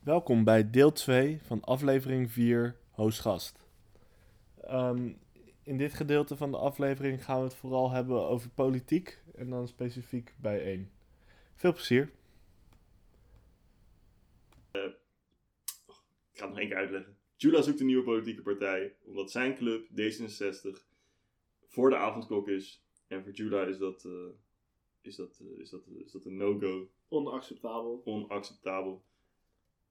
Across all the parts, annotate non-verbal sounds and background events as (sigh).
Welkom bij deel 2 van aflevering 4 Hoostgast. Ehm in dit gedeelte van de aflevering gaan we het vooral hebben over politiek en dan specifiek bij 1. Veel plezier. Ik ga het nog één keer uitleggen. Jula zoekt een nieuwe politieke partij, omdat zijn club, D66, voor de avondklok is. En voor Jula is dat, eh, is dat, eh, is dat, is dat een no-go, Onacceptabel. onacceptabel.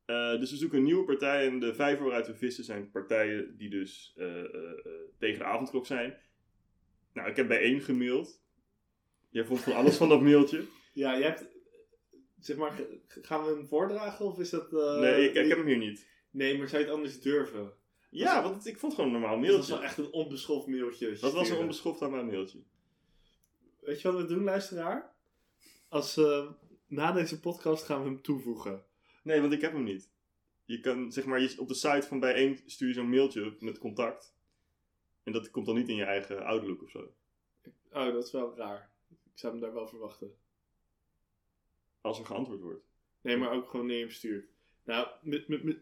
Eh, dus we zoeken een nieuwe partij en de vijf waaruit we vissen zijn partijen die dus eh, eh, tegen de avondklok zijn. Nou, ik heb bij één gemaild. Jij vond van alles van dat mailtje. (laughs) Ja, je hebt... Zeg maar, gaan we hem voordragen of is dat... nee, ik, ik heb hem hier niet. Nee, maar zou je het anders durven? Ja, want ik vond het gewoon een normaal Dat was mailtje. wel echt een onbeschoft mailtje. Dat was een onbeschoft aan mijn mailtje. Weet je wat we doen, luisteraar? Als, na deze podcast gaan we hem toevoegen. Nee, want ik heb hem niet. Je kan, zeg maar, je, op de site van bijeen stuur je zo'n mailtje met contact. En dat komt dan niet in je eigen Outlook of zo. Oh, dat is wel raar. Ik zou hem daar wel verwachten. Als er geantwoord wordt. Nee, maar ook gewoon hem stuurt. Nou,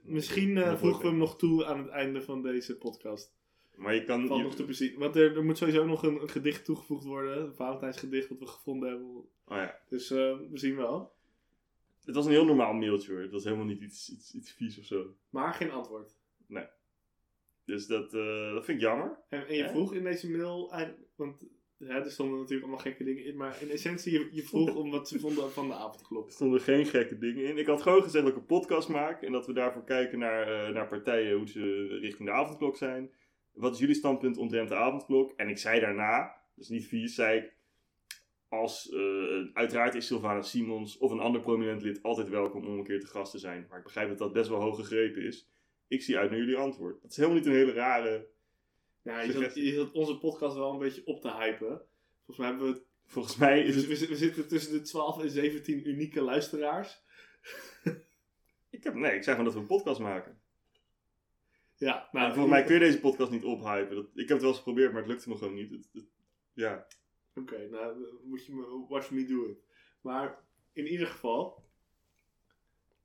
misschien dat voegen we hem nog toe aan het einde van deze podcast. Maar je kan... Valt je- nog te bezien. Want er, er moet sowieso nog een, een gedicht toegevoegd worden. Een Valentijnsgedicht wat we gevonden hebben. oh ja. Dus eh, we zien wel. Het was een heel normaal mailtje hoor. Het was helemaal niet iets, iets, iets vies of zo. Maar geen antwoord. Dus dat, eh, dat vind ik jammer. En, en je Ja? vroeg in deze mail, eigenlijk- want hè, er stonden natuurlijk allemaal gekke dingen in, maar in essentie, je, je vroeg om wat ze vonden van de avondklok. Er stonden geen gekke dingen in. Ik had gewoon gezegd dat ik een podcast maak. En dat we daarvoor kijken naar, eh, naar partijen, hoe ze richting de avondklok zijn. Wat is jullie standpunt omtrent de avondklok? En ik zei daarna, dus niet vies, zei ik... Als, eh, uiteraard is Sylvana Simons of een ander prominent lid altijd welkom om een keer te gast te zijn. Maar ik begrijp dat dat best wel hoog gegrepen is. Ik zie uit naar jullie antwoord. Dat is helemaal niet een hele rare... Nou, je zat, je zat onze podcast wel een beetje op te hypen. Volgens mij hebben we, Volgens mij is we, het... we, we zitten tussen de 12 en 17 unieke luisteraars. Ik heb, nee, ik zei gewoon dat we een podcast maken. Ja, Nou, volgens mij kun je deze podcast niet ophypen. Dat, ik heb het wel eens geprobeerd, maar het lukte me gewoon niet. Het, het- ja. Oké, nou, moet je me, watch me do it. Maar in ieder geval,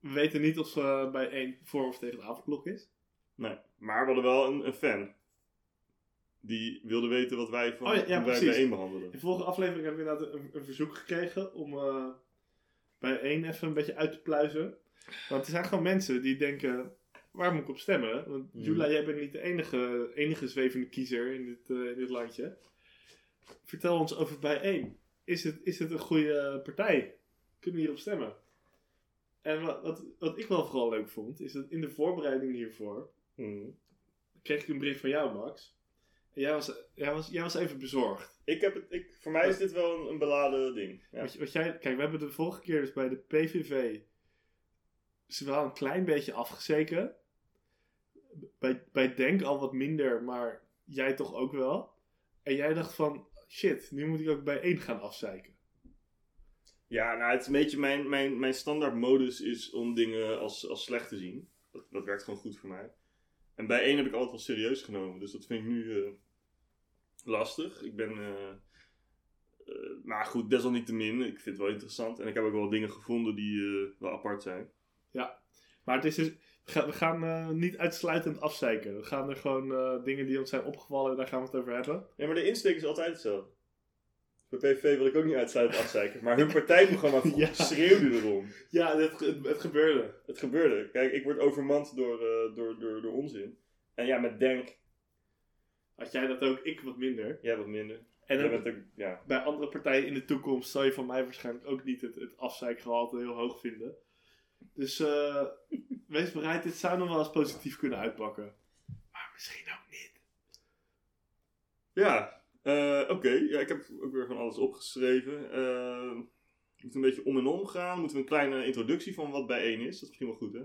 we weten niet of ze bij één voor of tegen de avondklok is. Nee. Maar we hadden wel een, een fan. Die wilde weten wat wij van Oh ja, ja, hoe wij precies. bijeen behandelen. In de vorige aflevering hebben we inderdaad een, een verzoek gekregen om eh, bij één even een beetje uit te pluizen. Want er zijn gewoon mensen die denken, waar moet ik op stemmen? Want Mhm. Jula, jij bent niet de enige, enige zwevende kiezer in dit, eh, in dit landje. Vertel ons over bij één. Is het, is het een goede partij? Kunnen we hierop stemmen? En wat, wat, wat ik wel vooral leuk vond, is dat in de voorbereiding hiervoor Mhm. kreeg ik een bericht van jou, Max. En jij was, jij was, jij was even bezorgd. Ik heb het, ik, voor mij is dit wel een, een beladen ding. Ja. Wat, wat jij, kijk, we hebben de vorige keer dus bij de PVV ze wel een klein beetje afgezeken. Bij, bij Denk al wat minder, maar jij toch ook wel. En jij dacht van, shit, nu moet ik ook bij één gaan afzeiken. ja, nou, het is een beetje mijn, mijn, mijn standaard modus is om dingen als, als slecht te zien. Dat, dat werkt gewoon goed voor mij. En bij één heb ik altijd wel serieus genomen. Dus dat vind ik nu eh, lastig. Ik ben... eh, eh, maar goed, desalniettemin, ik vind het wel interessant. En ik heb ook wel dingen gevonden die wel apart zijn. Maar het is dus, we gaan, we gaan eh, niet uitsluitend afzeiken. We gaan er gewoon eh, dingen die ons zijn opgevallen, daar gaan we het over hebben. Ja, maar de insteek is altijd hetzelfde. Bij PVV wil ik ook niet uitsluitend afzeiken. Maar hun partijprogramma (laughs) Ja. schreeuwde erom. Ja, het, het, het gebeurde. Het gebeurde. Kijk, ik word overmand door, eh, door, door, door onzin. En ja, met Denk, Had jij dat ook, ik wat minder. jij wat minder. En ook ook, ja. bij andere partijen in de toekomst zal je van mij waarschijnlijk ook niet het, het afzeikgehalte heel hoog vinden. Dus eh, wees bereid, dit zou nog wel eens positief kunnen uitpakken. Maar misschien ook niet. Ja, eh, oké. Ja, ik heb ook weer van alles opgeschreven. Moeten we een beetje om en om gaan? Moeten we een kleine introductie van wat bijeen is? Dat is misschien wel goed, hè?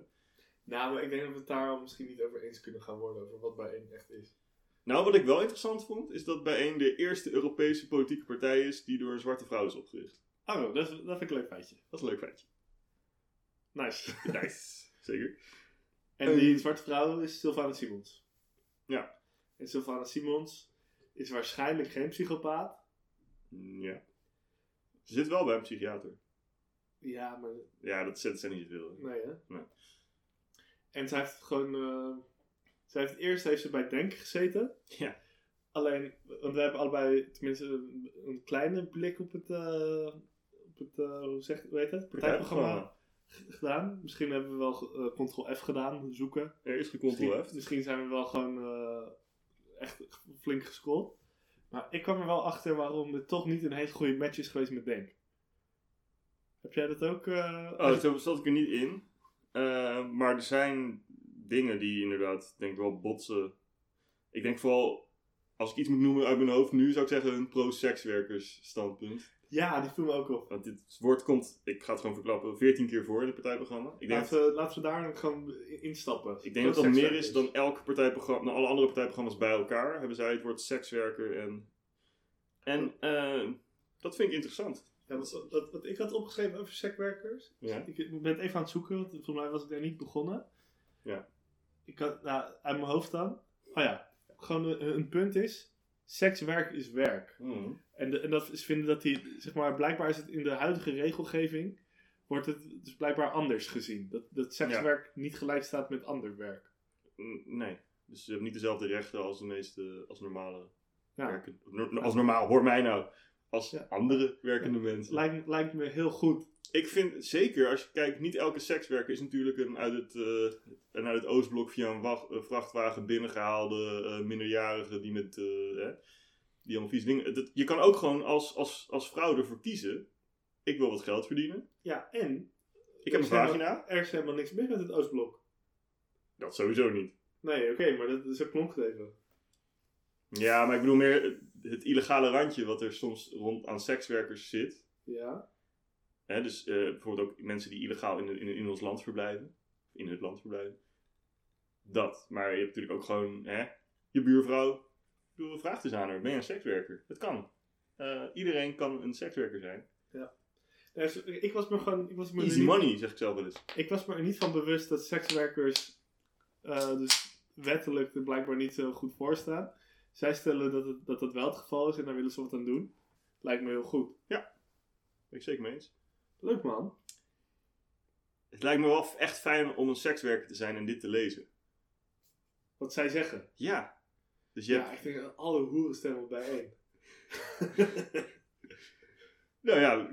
Nou, maar ik denk dat we het daar al misschien niet over eens kunnen gaan worden, over wat bij één echt is. Nou, wat ik wel interessant vond, is dat bijeen de eerste Europese politieke partij is die door een zwarte vrouw is opgericht. Oh, dat, is, dat vind ik een leuk feitje. Dat is een leuk feitje. Nice. (laughs) Nice. Zeker. En die zwarte vrouw is Sylvana Simons. Ja. En Sylvana Simons is waarschijnlijk geen psychopaat. Ja. Ze zit wel bij een psychiater. Ja, maar Ja, dat zetten zij niet zoveel. nee hè? En zij heeft gewoon... eh, zij heeft eerst heeft ze bij Denk gezeten. Ja. Alleen, want we hebben allebei tenminste een, een kleine blik op het, eh, op het eh, hoe, zeg, hoe heet het? Partijprogramma gedaan. Misschien hebben we wel eh, Ctrl-F gedaan, zoeken. Er is de Misschien, Ctrl F. misschien zijn we wel gewoon eh, echt flink gescrollt. Maar ik kwam er wel achter waarom het toch niet een hele goede match is geweest met Denk. Heb jij dat ook? eh, Oh, zo zat ik er niet in. Maar er zijn dingen die inderdaad, denk ik wel, botsen. Ik denk vooral, als ik iets moet noemen uit mijn hoofd nu, zou ik zeggen een pro-sekswerkers standpunt. Ja, die viel me ook op. Want dit woord komt, ik ga het gewoon verklappen, 14 keer voor in het partijprogramma. Ik denk, Laten we, laten we daar gewoon in- instappen. ik denk dat dat meer is dan elk partijprogramma, dan alle andere partijprogramma's bij elkaar. Hebben zij het woord sekswerker en... En eh, dat vind ik interessant. Ja, wat, wat, wat ik had opgeschreven over sekswerkers. Ja. Ik ik ben het even aan het zoeken, want volgens mij was ik daar niet begonnen. Ja. Ik had, nou, uit mijn hoofd dan. Oh ja, gewoon een, een punt is, sekswerk is werk. Hmm. En, de, en dat is vinden dat die, zeg maar, blijkbaar is het in de huidige regelgeving, wordt het dus blijkbaar anders gezien. Dat, dat sekswerk niet gelijk staat met ander werk. Mm, Nee. Dus ze hebben niet dezelfde rechten als de meeste, als normale Ja. werken. Als normaal, hoor mij nou. Als Ja. andere werkende mensen. Lijkt, lijkt me heel goed. Ik vind zeker, als je kijkt, niet elke sekswerker is natuurlijk een uit het, eh, een uit het Oostblok via een wacht- vrachtwagen binnengehaalde eh, minderjarige die met, eh, hè, die allemaal vieze dingen. Dat, je kan ook gewoon als, als, als vrouw ervoor kiezen. Ik wil wat geld verdienen. Ja, en Ik heb een vagina. er is helemaal niks mis met het Oostblok. Dat sowieso niet. Nee, oké, maar dat is ook klonk even. Ja, maar ik bedoel meer het illegale randje wat er soms rond aan sekswerkers zit. Ja. Hè, dus eh, bijvoorbeeld ook mensen die illegaal in, in, in ons land verblijven. In het land verblijven. Dat. Maar je hebt natuurlijk ook gewoon hè, je buurvrouw. Bedoel, vraag eens aan haar. Ben je een sekswerker? Dat kan. Eh, iedereen kan een sekswerker zijn. Er is- Ik was me gewoon. Ik was me Easy niet, money, zeg ik zelf wel eens. Ik was me er niet van bewust dat sekswerkers. eh, dus wettelijk er blijkbaar niet zo goed voor staan. Zij stellen dat, het, dat dat wel het geval is en daar willen ze wat aan doen. Lijkt me heel goed. Ben ik zeker mee eens. Leuk man. Het lijkt me wel echt fijn om een sekswerker te zijn en dit te lezen. Wat zij zeggen. Ja. Dus je Ja, hebt, ik denk alle hoerenstemmen bijeen. (laughs) nou ja,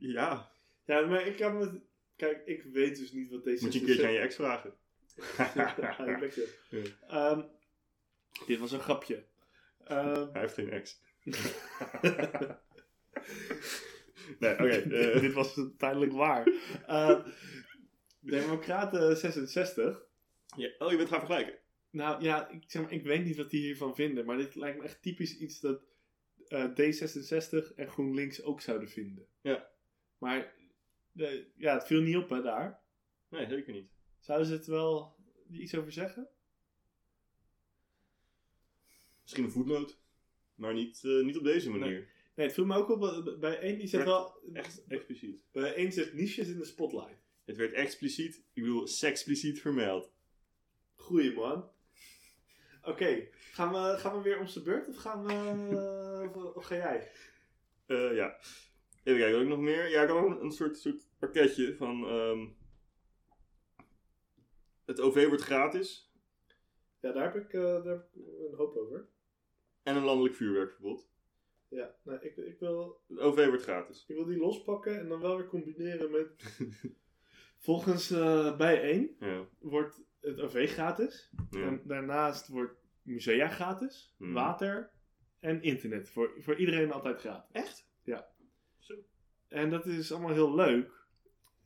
ja. ja, maar ik kan. Kijk, ik weet dus niet wat deze. Moet je een keertje aan je ex vragen. (laughs) Ja, je. Ehm, dit was een grapje. Ehm, Hij heeft geen ex. (laughs) nee, oké. (laughs) eh, Dit was uiteindelijk waar. Eh, Democraten 66. ja. Oh, je bent gaan vergelijken. Nou ja, ik, zeg maar, ik weet niet wat die hiervan vinden. Maar dit lijkt me echt typisch iets dat eh, D66 en GroenLinks ook zouden vinden. Ja. Maar ja, het viel niet op hè, daar. Nee, zeker niet. Zouden ze het wel iets over zeggen? Misschien een voetnoot. Maar niet, niet op deze manier. Nee, het viel me ook op. Bij één die Werd wel. Echt expliciet. Bij één zet niches in de spotlight. Het werd expliciet, ik bedoel, sekspliciet vermeld. Goeie man. Oké, gaan, we, gaan we weer om zijn beurt of gaan we. of, of ga jij? Eh, ja. Even kijken, wat ik nog meer? Ja, ik had ook een, een soort, soort pakketje van... ehm, het OV wordt gratis. Ja, daar heb ik, eh, daar heb ik een hoop over. En een landelijk vuurwerkverbod. Ja, nou, ik, ik, wil, Het OV wordt gratis. ik wil die lospakken en dan wel weer combineren met. (laughs) Volgens eh bij 1 Ja. wordt het OV gratis. ja. En daarnaast wordt musea gratis, Hmm. water en internet. Voor, voor iedereen altijd gratis. Echt? Ja. Zo. En dat is allemaal heel leuk.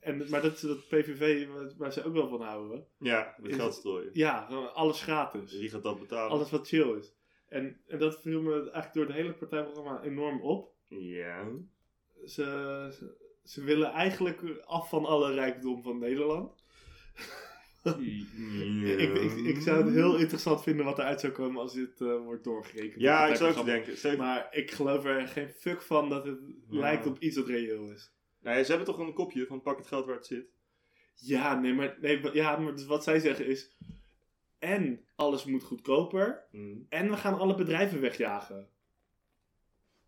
En, maar dat is dat PVV waar- ze ook wel van houden. Ja, met geld het- strooien. Ja, alles gratis. Wie gaat dat betalen? Alles wat chill is. En, en dat viel me eigenlijk door het hele partijprogramma enorm op. Ja. Ze, ze, ze willen eigenlijk af van alle rijkdom van Nederland. (laughs) Ik, ik, ik zou het heel interessant vinden wat eruit zou komen als dit eh, wordt doorgerekend. Ja, ik zou het denken. Je- Maar ik geloof er geen fuck van dat het Ja. lijkt op iets dat reëel is. Nou ja, ze hebben toch een kopje van pak het geld waar het zit. Ja, nee, maar, nee, maar- ja, maar dus wat zij zeggen is... En alles moet goedkoper. Mm. En we gaan alle bedrijven wegjagen.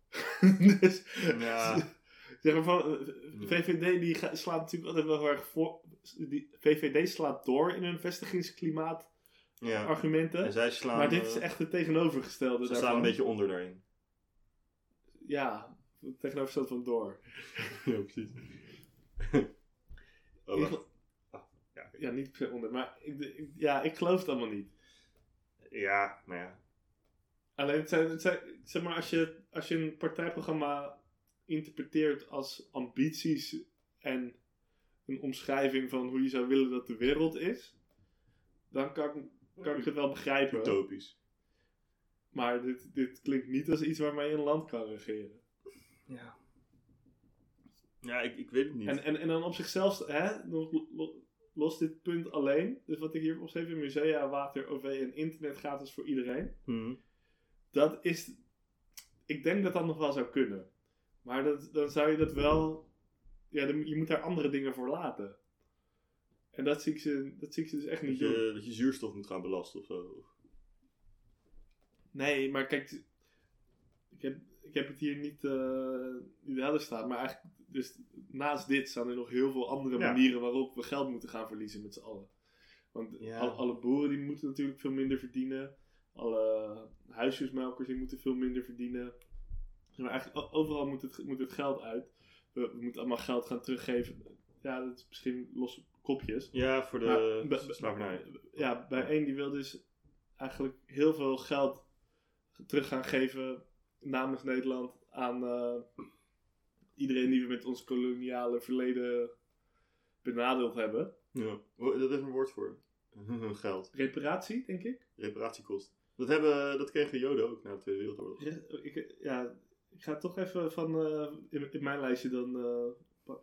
(laughs) dus, Ja. (laughs) Zeg maar van, eh, VVD die slaat natuurlijk altijd wel heel erg voor. Die, VVD slaat door in hun vestigingsklimaat Ja. argumenten. En zij slaan... maar dit eh, is echt het tegenovergestelde Ze staan een beetje onder daarin. Ja, het tegenovergestelde van door. (laughs) ja, precies. Oh, ja. Niet per se onder. Maar ik, ik- ja, ik geloof het allemaal niet. ja, maar ja. Alleen, het zijn, het zijn, zeg maar, als je, als je een partijprogramma interpreteert als ambities en een omschrijving van hoe je zou willen dat de wereld is, dan kan, ik- kan ik het wel begrijpen. Utopisch. Maar dit, dit klinkt niet als iets waarmee je een land kan regeren. Ja. Ja, ik, ik weet het niet. En, en, en dan op zichzelf, hè, nog lo- los dit punt alleen, dus wat ik hier heb opgeschreven, musea, water, OV en internet gratis voor iedereen. Mhm. Dat is, ik denk dat dat nog wel zou kunnen. Maar dat, dan zou je dat wel, ja, dan- je moet daar andere dingen voor laten. En dat zie ik ze, dat zie ik ze dus echt Dat, niet doen. je, dat je zuurstof moet gaan belasten of zo. Nee, maar kijk, ik heb, ik heb het hier niet, niet helder staan, maar eigenlijk, dus naast dit staan er nog heel veel andere manieren waarop we geld moeten gaan verliezen met z'n allen. Want al- alle boeren die moeten natuurlijk veel minder verdienen, alle huisjesmelkers die moeten veel minder verdienen. Maar eigenlijk overal moet het, moet het geld uit. We, we moeten allemaal geld gaan teruggeven. Ja, dat is misschien losse kopjes. Ja, voor de Maar slavernij. Ja, bij één die wil dus eigenlijk heel veel geld terug gaan geven namens Nederland aan eh, iedereen die we met ons koloniale verleden benadeeld hebben. Ja. Oh, Dat is een woord voor. (laughs) Geld. Reparatie, denk ik. Reparatiekosten. Dat, hebben, dat kregen Joden ook na de Tweede Wereldoorlog. Re- ik ja, ik ga toch even van eh, in, in mijn lijstje dan. pa-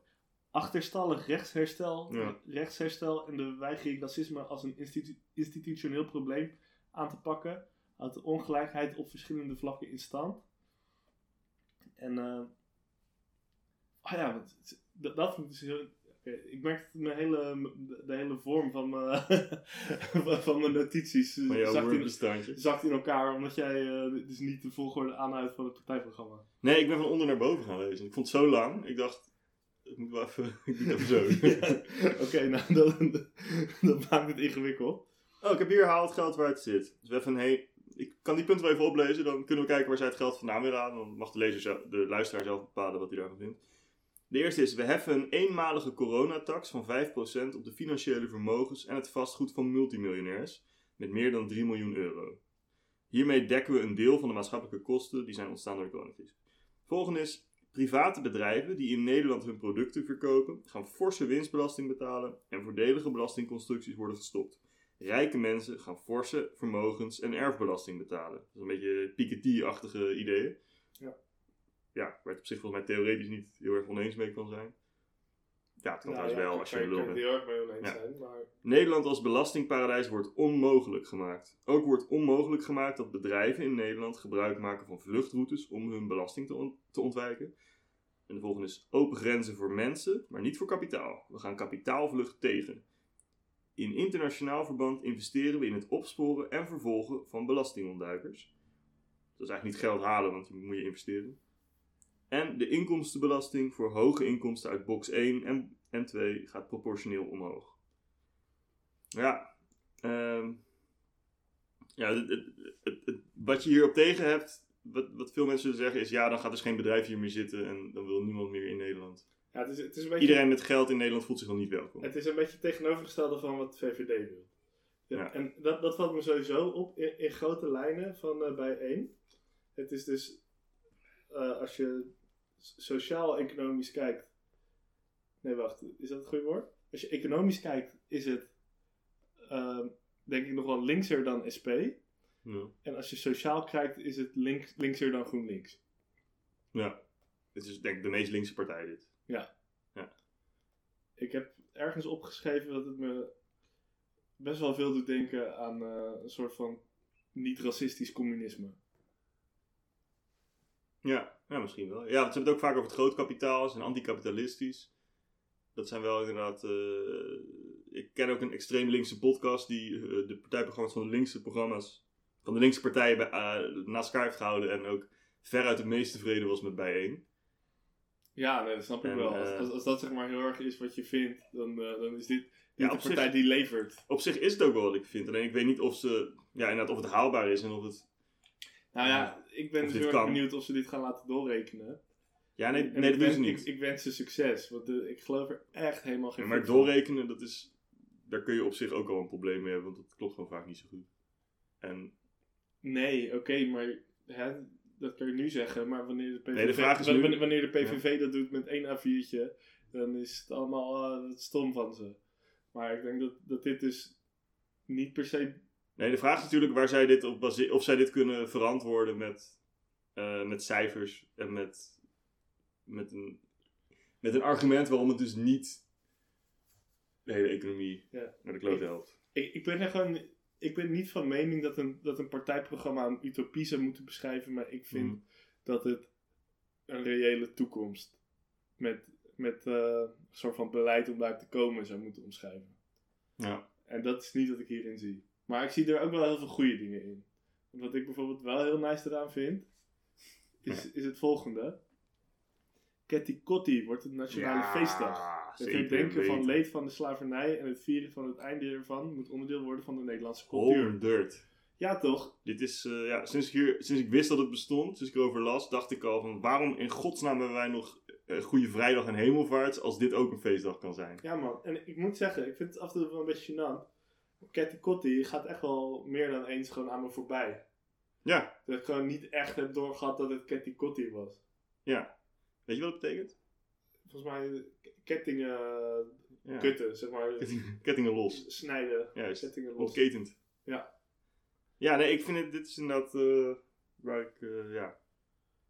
achterstallig rechtsherstel, Ja. rechtsherstel en de weigering racisme als een institu- institutioneel probleem aan te pakken. Houdt de ongelijkheid op verschillende vlakken in stand. En, eh oh ja, dat, dat ik dus heel. Ik merk dat mijn hele, de, hele vorm van mijn, (laughs) van- van mijn notities eh, zakt, in, zakt in elkaar, omdat jij eh, dus niet de volgorde aanhoudt van het partijprogramma. Nee, ik ben van onder naar boven gaan lezen. Ik vond het zo lang. Ik dacht, ik moet wel even, (laughs) ik moet even zo. (laughs) Ja, Oké, nou, dat, dat maakt het ingewikkeld. Oh, ik heb hier haal het geld waar het zit. Dus even, hey, ik kan die punten wel even oplezen. Dan kunnen we kijken waar zij het geld vandaan willen halen. Dan mag de, lezer zelf, de luisteraar zelf bepalen wat hij daarvan vindt. De eerste is, we heffen een eenmalige coronatax van 5% op de financiële vermogens en het vastgoed van multimiljonairs. Met meer dan 3 miljoen euro. Hiermee dekken we een deel van de maatschappelijke kosten die zijn ontstaan door de coronacrisis. Volgende is, private bedrijven die in Nederland hun producten verkopen, gaan forse winstbelasting betalen en voordelige belastingconstructies worden gestopt. Rijke mensen gaan forse vermogens- en erfbelasting betalen. Dat is een beetje Piketty-achtige ideeën. Ja. Ja, waar het op zich volgens mij theoretisch niet heel erg oneens mee kan zijn. Ja, het kan trouwens wel als je Nou bent. het heel erg mee oneens Ja. zijn, maar... Nederland als belastingparadijs wordt onmogelijk gemaakt. Ook wordt onmogelijk gemaakt dat bedrijven in Nederland gebruik maken van vluchtroutes om hun belasting te, on- te ontwijken. En de volgende is open grenzen voor mensen, maar niet voor kapitaal. We gaan kapitaalvlucht tegen. In internationaal verband investeren we in het opsporen en vervolgen van belastingontduikers. Dat is eigenlijk niet geld halen, want je moet je investeren. En de inkomstenbelasting voor hoge inkomsten uit box 1 en, en 2 gaat proportioneel omhoog. Ja, ehm, ja het, het, wat je hierop tegen hebt, wat, wat veel mensen zullen zeggen, is ja, dan gaat dus geen bedrijf hier meer zitten en dan wil niemand meer in Nederland. Ja, het is, het is een beetje... Iedereen met geld in Nederland voelt zich dan niet welkom. Het is een beetje het tegenovergestelde van wat de VVD wil. Ja, Ja. En dat, dat valt me sowieso op in, in grote lijnen van eh bij één. Het is dus, eh, als je sociaal-economisch kijkt. Nee, wacht, is dat het goede woord? Als je economisch kijkt, is het ehm, denk ik nog wel linkser dan SP. Ja. En als je sociaal kijkt, is het link, linkser dan GroenLinks. ja. Het is denk ik de meest linkse partij dit. Ik heb ergens opgeschreven dat het me best wel veel doet denken aan eh, een soort van niet-racistisch communisme. Ja, ja, misschien wel. Ja, want ze hebben het ook vaak over het grootkapitaal, ze zijn anticapitalistisch. Dat zijn wel inderdaad. eh, ik ken ook een extreem linkse podcast die eh, de partijprogramma's van de linkse programma's, van de linkse partijen bij, eh, naast elkaar heeft gehouden en ook veruit het meest tevreden was met bijeen. Ja, nee, dat snap ik En, wel. Als, als, als dat zeg maar heel erg is wat je vindt, dan, dan is dit, Ja, de zich- partij die levert. Op zich is het ook wel wat ik vind. Alleen ik weet niet of ze, ja, inderdaad, of het haalbaar is en of het. Nou ja, ik ben Of dus heel erg benieuwd of ze dit gaan laten doorrekenen. Ja, nee, En nee dat wens- niet. Ik, ik wens ze succes, want eh, ik geloof er echt helemaal geen Ja, maar van. doorrekenen, dat is, daar kun je op zich ook al een probleem mee hebben, want dat klopt gewoon vaak niet zo goed. En Nee, oké, maar hè, dat kan je nu zeggen, maar wanneer de PVV, Nee, de vraag is wa- nu- wanneer, de PVV dat doet met één A4'tje, dan is het allemaal eh, stom van ze. Maar ik denk dat, dat dit dus niet per se... nee, de vraag is natuurlijk waar zij dit op base- of zij dit kunnen verantwoorden met, eh, met cijfers en met, met, een, met een argument waarom het dus niet de hele economie Ja. naar de klote helpt. Ik, ik ben gewoon... Ik ben niet van mening dat een, dat een partijprogramma een utopie zou moeten beschrijven, maar ik vind Mhm. dat het een reële toekomst met, met eh, een soort van beleid om daar te komen zou moeten omschrijven. Ja. En dat is niet wat ik hierin zie. Maar ik zie er ook wel heel veel goede dingen in. Wat ik bijvoorbeeld wel heel nice eraan vind, is, is het volgende. Ketty Kotti wordt het nationale Ja, feestdag. Het herdenken van leed van de slavernij en het vieren van het einde ervan moet onderdeel worden van de Nederlandse cultuur. Honderd. Ja, toch? Dit is, eh, ja, sinds ik, hier, sinds ik wist dat het bestond, sinds ik erover las, dacht ik al van waarom in godsnaam hebben wij nog eh, Goede Vrijdag en Hemelvaart als dit ook een feestdag kan zijn. Ja, man. En ik moet zeggen, ik vind het af en toe wel een beetje gênant. Ketty Kotti gaat echt wel meer dan eens gewoon aan me voorbij. Ja, Dat ik gewoon niet echt heb doorgehad dat het Ketty Kotti was. ja. Weet je wat het betekent? Volgens mij kettingen Ja. kutten, zeg maar. Ketting- Kettingen los. Snijden. Juist. Kettingen los. Ontketend. Ja. Ja, nee, ik vind het, dit is inderdaad eh, waar ik, eh, ja.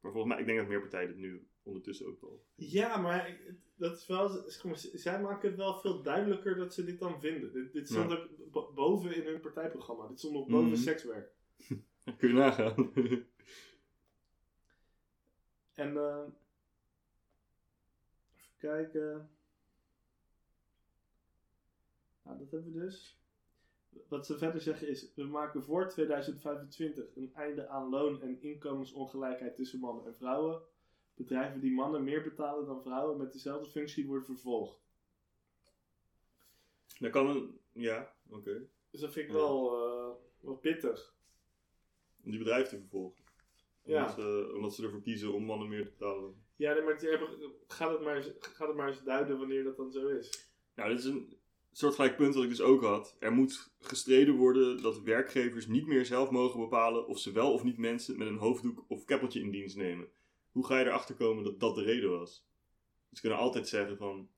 Maar volgens mij, ik denk dat meer partijen dit nu ondertussen ook wel. Ja, maar dat is wel, zeg maar, z- zij maken het wel veel duidelijker dat ze dit dan vinden. Dit, dit stond Ja. ook bo- boven in hun partijprogramma. Dit stond nog boven Mhm. sekswerk. (laughs) Kun je nagaan. (laughs) En, eh even kijken. Nou, dat hebben we dus. Wat ze verder zeggen is, we maken voor 2025 een einde aan loon- en inkomensongelijkheid tussen mannen en vrouwen. Bedrijven die mannen meer betalen dan vrouwen met dezelfde functie worden vervolgd. Dan kan een, ja, oké. Dus dat vind ik Ja. wel, eh, wel pittig. Om die bedrijven te vervolgen. Ja. Omdat, ze, omdat ze ervoor kiezen om mannen meer te betalen. Ja, nee, maar gaat het, maar eens, gaat het maar eens duiden wanneer dat dan zo is. Nou, dit is een soortgelijk punt wat ik dus ook had. Er moet gestreden worden dat werkgevers niet meer zelf mogen bepalen of ze wel of niet mensen met een hoofddoek of keppeltje in dienst nemen. Hoe ga je erachter komen dat dat de reden was? Ze kunnen altijd zeggen van,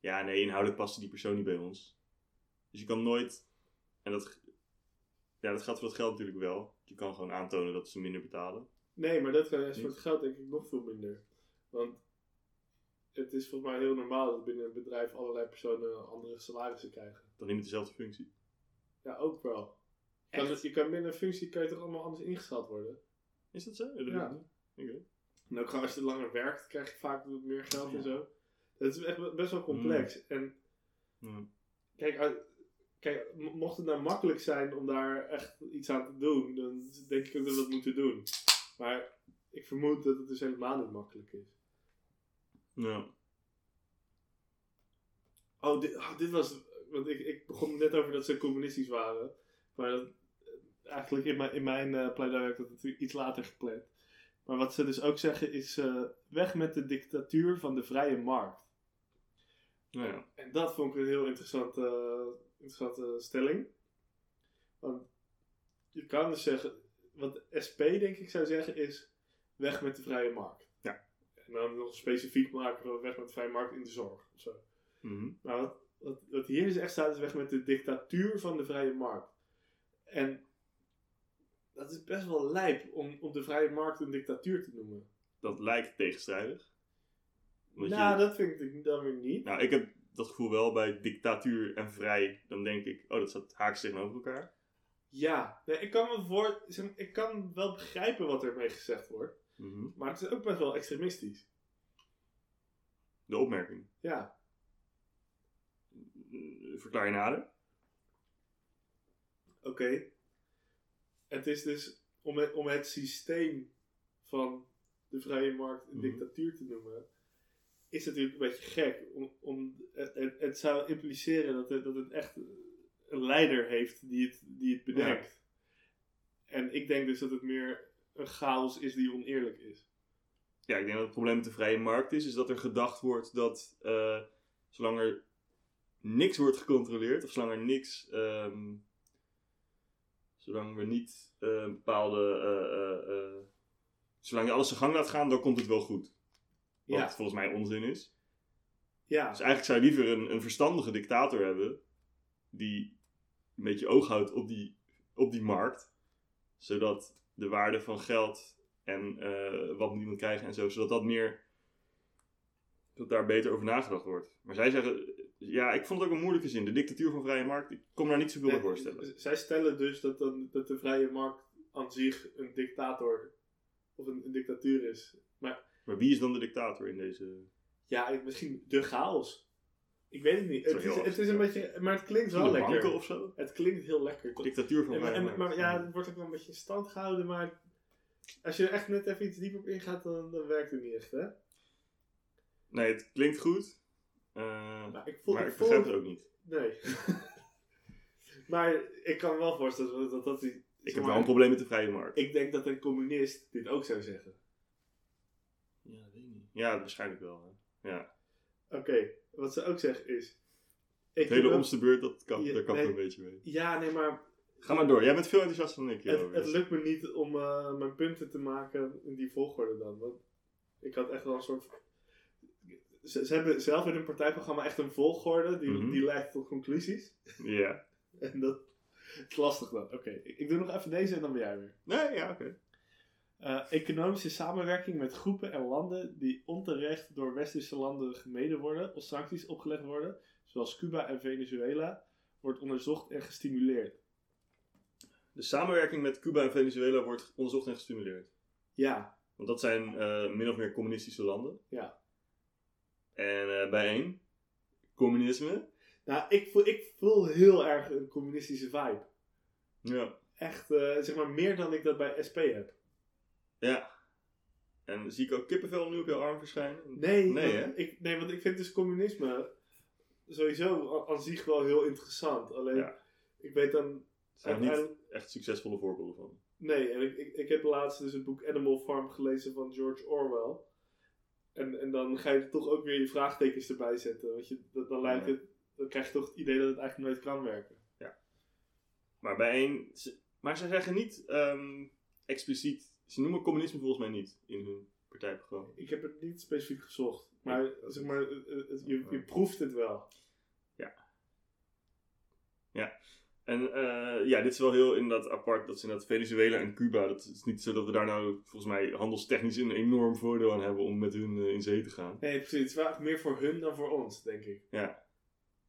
ja nee, inhoudelijk paste die persoon niet bij ons. Dus je kan nooit, en dat, ja, dat gaat voor dat geld natuurlijk wel. Je kan gewoon aantonen dat ze minder betalen. Nee, maar dat juist Niet? voor het geld denk ik nog veel minder. Want het is volgens mij heel normaal dat binnen een bedrijf allerlei personen andere salarissen krijgen. Dan niet met dezelfde functie. Ja, ook wel. Kan het- je kan binnen een functie kan je toch allemaal anders ingeschat worden? Is dat zo? Ja, dat niet. En ook gewoon als je langer werkt, krijg je vaak wat meer geld Ja. en zo. Dat is echt best wel complex. En Ja. kijk, kijk, mo- mocht het nou makkelijk zijn om daar echt iets aan te doen, dan denk ik ook dat we dat moeten doen. Maar ik vermoed dat het dus helemaal niet makkelijk is. Ja. Oh, dit, oh, dit was. Want ik, ik begon net over dat ze communistisch waren. Maar dat, eh, eigenlijk in mijn, in mijn eh, pleidooi heb ik dat natuurlijk iets later gepland. Maar wat ze dus ook zeggen is: eh, weg met de dictatuur van de vrije markt. Nou ja. En dat vond ik een heel interessante, interessante stelling. Want je kan dus zeggen: wat SP denk ik zou zeggen is: weg met de vrije markt. Ja. En dan nog specifiek maken van weg met de vrije markt in de zorg. Of zo. Mhm. Maar wat, wat, wat hier dus echt staat, is weg met de dictatuur van de vrije markt. En dat is best wel lijp om, om de vrije markt een dictatuur te noemen. Dat lijkt tegenstrijdig. Nou, je- dat vind ik dan weer niet. Nou, ik heb dat gevoel wel bij dictatuur en vrij. Dan denk ik, oh, dat staat haaks tegenover elkaar. Ja, nee, ik, kan me voor, ik kan wel begrijpen wat er mee gezegd wordt. Mhm. Maar het is ook best wel extremistisch. De opmerking. Ja, Verklaar je nader? oké. Het is dus om het, om het systeem van de vrije markt een Mhm. dictatuur te noemen, is natuurlijk een beetje gek. Om, om, het, het- zou impliceren dat het, dat het echt een leider heeft die het, die het bedenkt. En ik denk dus dat het meer een chaos is die oneerlijk is. Ja, ik denk dat het probleem met de vrije markt is, is dat er gedacht wordt dat eh, zolang er niks wordt gecontroleerd, of zolang er niks, ehm, zolang we niet eh, bepaalde, eh, eh, zolang je alles zijn gang laat gaan, dan komt het wel goed. Wat Ja, volgens mij onzin is. ja. Dus eigenlijk zou je liever een, een verstandige dictator hebben, die een beetje oog houdt op die, op die markt, zodat de waarde van geld en wat moet iemand krijgen en zo, zodat dat meer, dat daar beter over nagedacht wordt. Maar zij zeggen, ja, ik vond het ook een moeilijke zin, de dictatuur van vrije markt, ik kon me daar niet zoveel bij voorstellen. Zij stellen dus dat, dan, dat de vrije markt aan zich een dictator of een, een dictatuur is. Maar Maar wie is dan de dictator in deze... ja, misschien de chaos. Ik weet het niet. Het is, het is een beetje, maar het klinkt wel lekker. banken of zo? Het klinkt heel lekker. De dictatuur van vrije markt. maar ja, het wordt ook wel een beetje in stand gehouden, maar als je er echt net even iets dieper op ingaat, dan, dan werkt het niet echt, hè? Nee, het klinkt goed, eh, Maar ik voel, maar ik ik voel begrijp het ook niet. Nee. (laughs) maar ik kan me wel voorstellen dat dat... dat die, Ik heb maar, wel een probleem met de vrije markt. Ik denk dat een communist dit ook zou zeggen. Ja, dat weet ik niet. Ja, waarschijnlijk wel. Hè. Ja. Oké, wat ze ook zeggen is... Ik Het hele omste beurt, dat kan, Ja, daar kan ik nee. een beetje mee. Ja, nee, maar Ga maar door. Jij bent veel enthousiaster dan ik. het, het lukt me niet om eh, mijn punten te maken in die volgorde dan. Want ik had echt wel een soort... Ze, ze hebben zelf in hun partijprogramma echt een volgorde die, Mhm. die leidt tot conclusies. Ja. (laughs) En dat is lastig dan. Oké, ik, ik doe nog even deze en dan ben jij weer. Nee, ja, oké. Eh, economische samenwerking met groepen en landen die onterecht door westerse landen gemeden worden of sancties opgelegd worden, zoals Cuba en Venezuela, wordt onderzocht en gestimuleerd. De samenwerking met Cuba en Venezuela wordt onderzocht en gestimuleerd. Ja, Want dat zijn eh, min of meer communistische landen. Ja. En eh bijeen, communisme. nou, ik voel, ik voel heel erg een communistische vibe. Ja. Echt, eh, zeg maar, meer dan ik dat bij SP heb. Ja. En zie ik ook kippenvel nu op jouw arm verschijnen? Nee, Nee, want ik, nee want ik vind dus communisme sowieso aan zich wel heel interessant. Alleen, Ja. ik weet dan Er zijn niet uiteindelijk- echt succesvolle voorbeelden van. Nee, en ik, ik, ik heb laatst dus het boek Animal Farm gelezen van George Orwell. En, en dan ga je er toch ook weer je vraagtekens erbij zetten. Want je, dat, dan, lijkt Ja. het, dan krijg je toch het idee dat het eigenlijk nooit kan werken. Maar bijeen... Ze, maar ze zeggen niet ehm, expliciet... Ze noemen communisme volgens mij niet in hun partijprogramma. Ik heb het niet specifiek gezocht. Maar, Ja, zeg maar het- het- het- je, je proeft het wel. En eh, ja, dit is wel heel inderdaad apart. Dat ze inderdaad Venezuela en Cuba. Dat is niet zo dat we daar nou volgens mij handelstechnisch een enorm voordeel aan hebben om met hun eh, in zee te gaan. Nee, precies. Het is wel meer voor hun dan voor ons, denk ik. Ja.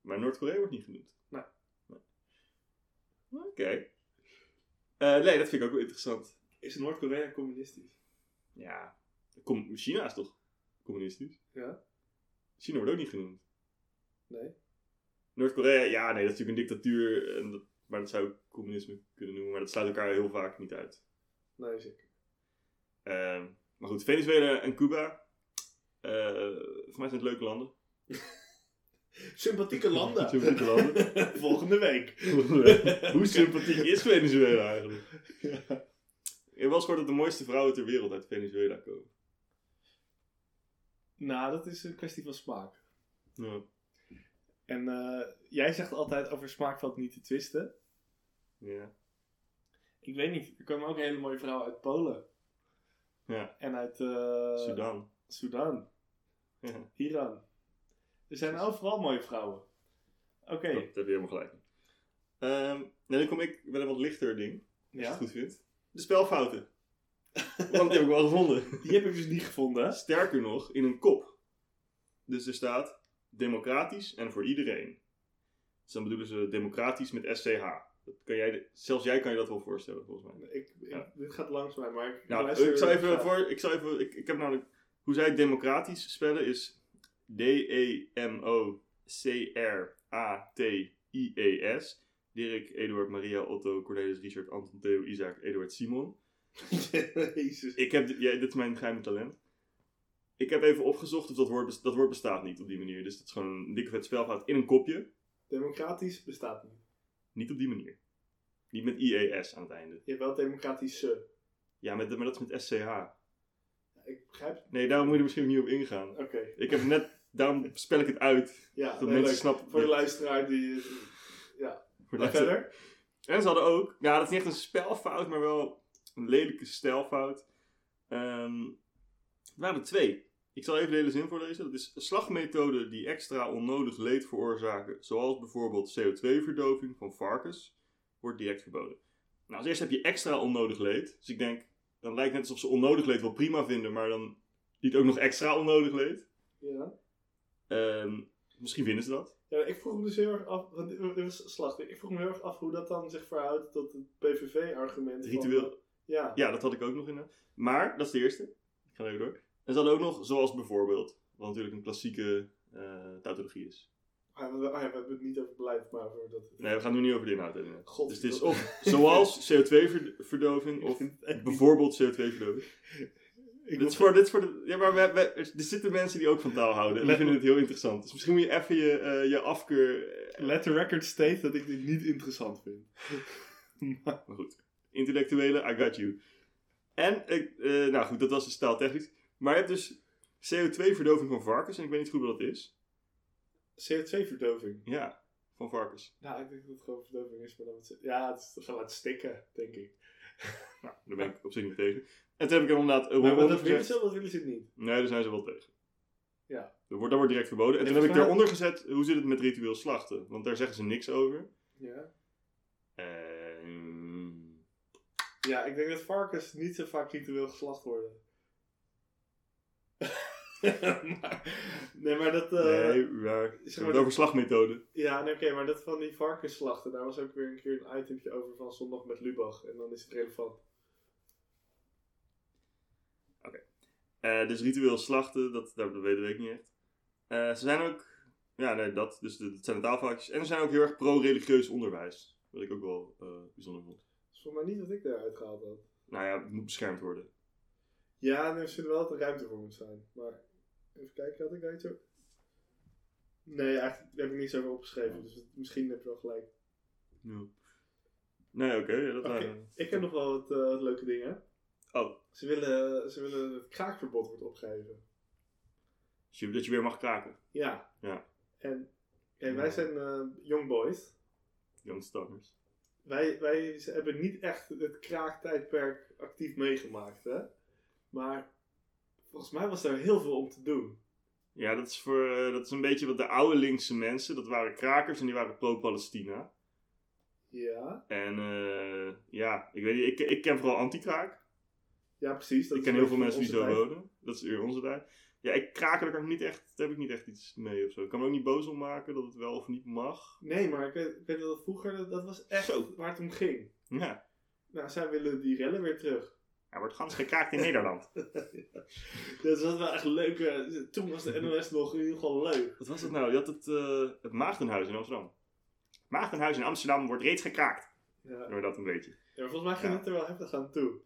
Maar Noord-Korea wordt niet genoemd. Nee. Nee. Oké. Eh, nee, dat vind ik ook wel interessant. Is Noord-Korea communistisch? Ja. Kom, China is toch communistisch? Ja? China wordt ook niet genoemd. Nee? Noord-Korea, ja, nee, dat is natuurlijk een dictatuur. En dat, maar dat zou ik communisme kunnen noemen. Maar dat sluit elkaar heel vaak niet uit. Nee, zeker. Ehm, maar goed, Venezuela en Cuba. eh, voor mij zijn het leuke landen. (laughs) Sympathieke landen. Sympathieke landen. (laughs) Volgende week. (laughs) Hoe sympathiek is Venezuela eigenlijk? Ja. Wel eens gehoord dat de mooiste vrouwen ter wereld uit Venezuela komen. Nou, dat is een kwestie van smaak. Ja. En eh, jij zegt altijd over smaak valt niet te twisten. Ja. Ik weet niet, er komen ook hele mooie vrouwen uit Polen. Ja. En uit eh Sudan. Sudan, Ja. Iran. Er zijn overal mooie vrouwen. Oké, Dat heb je helemaal gelijk. Ehm nou, dan kom ik met een wat lichter ding. Als je ja. het goed vindt. De spelfouten. (laughs) Want die heb ik wel gevonden. die heb ik dus niet gevonden. Sterker nog, in een kop. Dus er staat democratisch en voor iedereen. Dus dan bedoelen ze democratisch met SCH. Dat kan jij, zelfs jij kan je dat wel voorstellen, volgens mij. Ik, ik- Ja. Dit gaat langs mij, maar ik, Nou, ik zal even voor. Ik, zal even, ik, ik heb namelijk. Hoe zij democratisch spellen is E D-E-M-O-C-R-A-T-I-E-S. Dirk, Eduard, Maria, Otto, Cornelis, Richard, Anton, Theo, Isaac, Eduard, Simon. (laughs) Jezus. Ik heb, ja, dit is mijn geheime talent. Ik heb even opgezocht of dat woord, dat woord bestaat niet op die manier. Dus dat is gewoon een dikke vet spelfout in een kopje. Democratisch bestaat niet. Niet op die manier. Niet met IES aan het einde. Je hebt wel democratische. Ja, met, maar dat is met SCH. Ik begrijp het. Nee, daar moet je er misschien niet op ingaan. Oké. Ik heb net, daarom spel ik het uit. Ja, Dat nee, mensen leuk. snappen. Voor de luisteraar die... Ja, Voor de en luisteraar. verder? En ze hadden ook, ja, dat is niet echt een spelfout, maar wel een lelijke stijlfout. Ehm er waren er twee. Ik zal even de hele zin voorlezen. Dat is slagmethoden die extra onnodig leed veroorzaken, zoals bijvoorbeeld CO2-verdoving van varkens, wordt direct verboden. Nou, als eerste heb je extra onnodig leed. Dus ik denk, dan lijkt het net alsof ze onnodig leed wel prima vinden, maar dan niet ook nog extra onnodig leed. Ja. Ehm, misschien vinden ze dat. Ja, ik vroeg me dus heel erg af, want dit was slachtig. Ik vroeg me heel erg af hoe dat dan zich verhoudt tot het PVV-argument. van- Ritueel. Ja. Ja, dat had ik ook nog in. Maar, dat is de eerste. Ik ga even door. En ze hadden ook nog, zoals bijvoorbeeld, wat natuurlijk een klassieke eh tautologie is. Ah, we, ah ja, we hebben het niet over beleid, maar over dat... Nee, we gaan nu niet over de inhoud hebben. God, Dus het is of zoals (laughs) CO2-verdoving (laughs) of bijvoorbeeld CO2-verdoving. Ik Dit is voor, dit is voor de, ja, maar we, we- er zitten mensen die ook van taal houden en die vinden het heel interessant. Dus misschien moet je even je, eh, je afkeur... eh, Let the record state dat ik dit niet interessant vind. (laughs) Maar goed, intellectuele, I got you. En, nou goed, dat was de staaltechnisch. Maar je hebt dus CO2-verdoving van varkens en ik weet niet goed wat dat is. CO2-verdoving. Ja, van varkens. Nou, ik denk dat het gewoon verdoving is, maar dan het, ja, het is gaan laten stikken, denk ik. (laughs) Nou, daar ben ik op zich niet tegen. En toen heb ik er inderdaad een Maar wat dat willen ze, wat willen ze niet? Nee, daar zijn ze wel tegen. Ja. Dat wordt, dat wordt direct verboden. En Nee, toen heb ik daaronder gezet, hoe zit het met ritueel slachten? Want daar zeggen ze niks over. Ja. Ehm, Ja, ik denk dat varkens niet zo vaak ritueel geslacht worden. (laughs) maar, nee, maar dat... eh, nee, maar we zeg over slagmethoden. Ja, nee, oké, maar dat van die varkensslachten, daar was ook weer een keer een itempje over van zondag met Lubach. En dan is het relevant. Eh, dus ritueel slachten, dat, dat, weet ik niet echt. Eh, ze zijn ook, ja, nee, dat, dus dat zijn de taalvaartjes. En ze zijn ook heel erg pro-religieus onderwijs. Wat ik ook wel bijzonder vond. Dat is voor mij niet wat ik daaruit gehaald had. Nou ja, het moet beschermd worden. Ja, en er wel dat er ruimte voor moet zijn. Maar even kijken, had ik daar iets over? Nee, eigenlijk heb ik niets over opgeschreven. Dus het- misschien heb je wel gelijk. Nee, oké. dat waren... Ik heb nog wel wat eh, leuke dingen. Oh, Ze willen, ze willen dat het kraakverbod wordt opgeheven. dus je, dat je weer mag kraken. Ja. Ja. En wij zijn eh young boys. Young Stars. Wij, wij hebben niet echt het kraaktijdperk actief meegemaakt, hè? Maar volgens mij was er heel veel om te doen. Ja, dat is, voor, eh, dat is een beetje wat de oude linkse mensen, dat waren krakers en die waren pro-Palestina. Ja, En eh, ja, ik weet niet, ik, ik ken vooral anti-kraak. ja precies. Dat ik ken heel veel mensen die zo tijd. wonen. Dat is weer onze tijd. Ja, ik kraken, daar, kan ik niet echt, daar heb ik niet echt iets mee of zo. Ik kan me ook niet boos om maken dat het wel of niet mag. Nee, maar ik weet, ik weet dat vroeger, dat, dat was echt Zo. waar het om ging. Ja, Nou, zij willen die rellen weer terug. Er wordt gans gekraakt in Nederland. (laughs) Dat was wel echt leuk. Toen was de NOS nog in ieder geval leuk. Wat was het nou? Je had het, eh, het Maagdenhuis in Amsterdam. Maagdenhuis in Amsterdam wordt reeds gekraakt. Ja. Noem je dat een beetje. Ja, volgens mij ging Ja. het er wel heftig aan toe.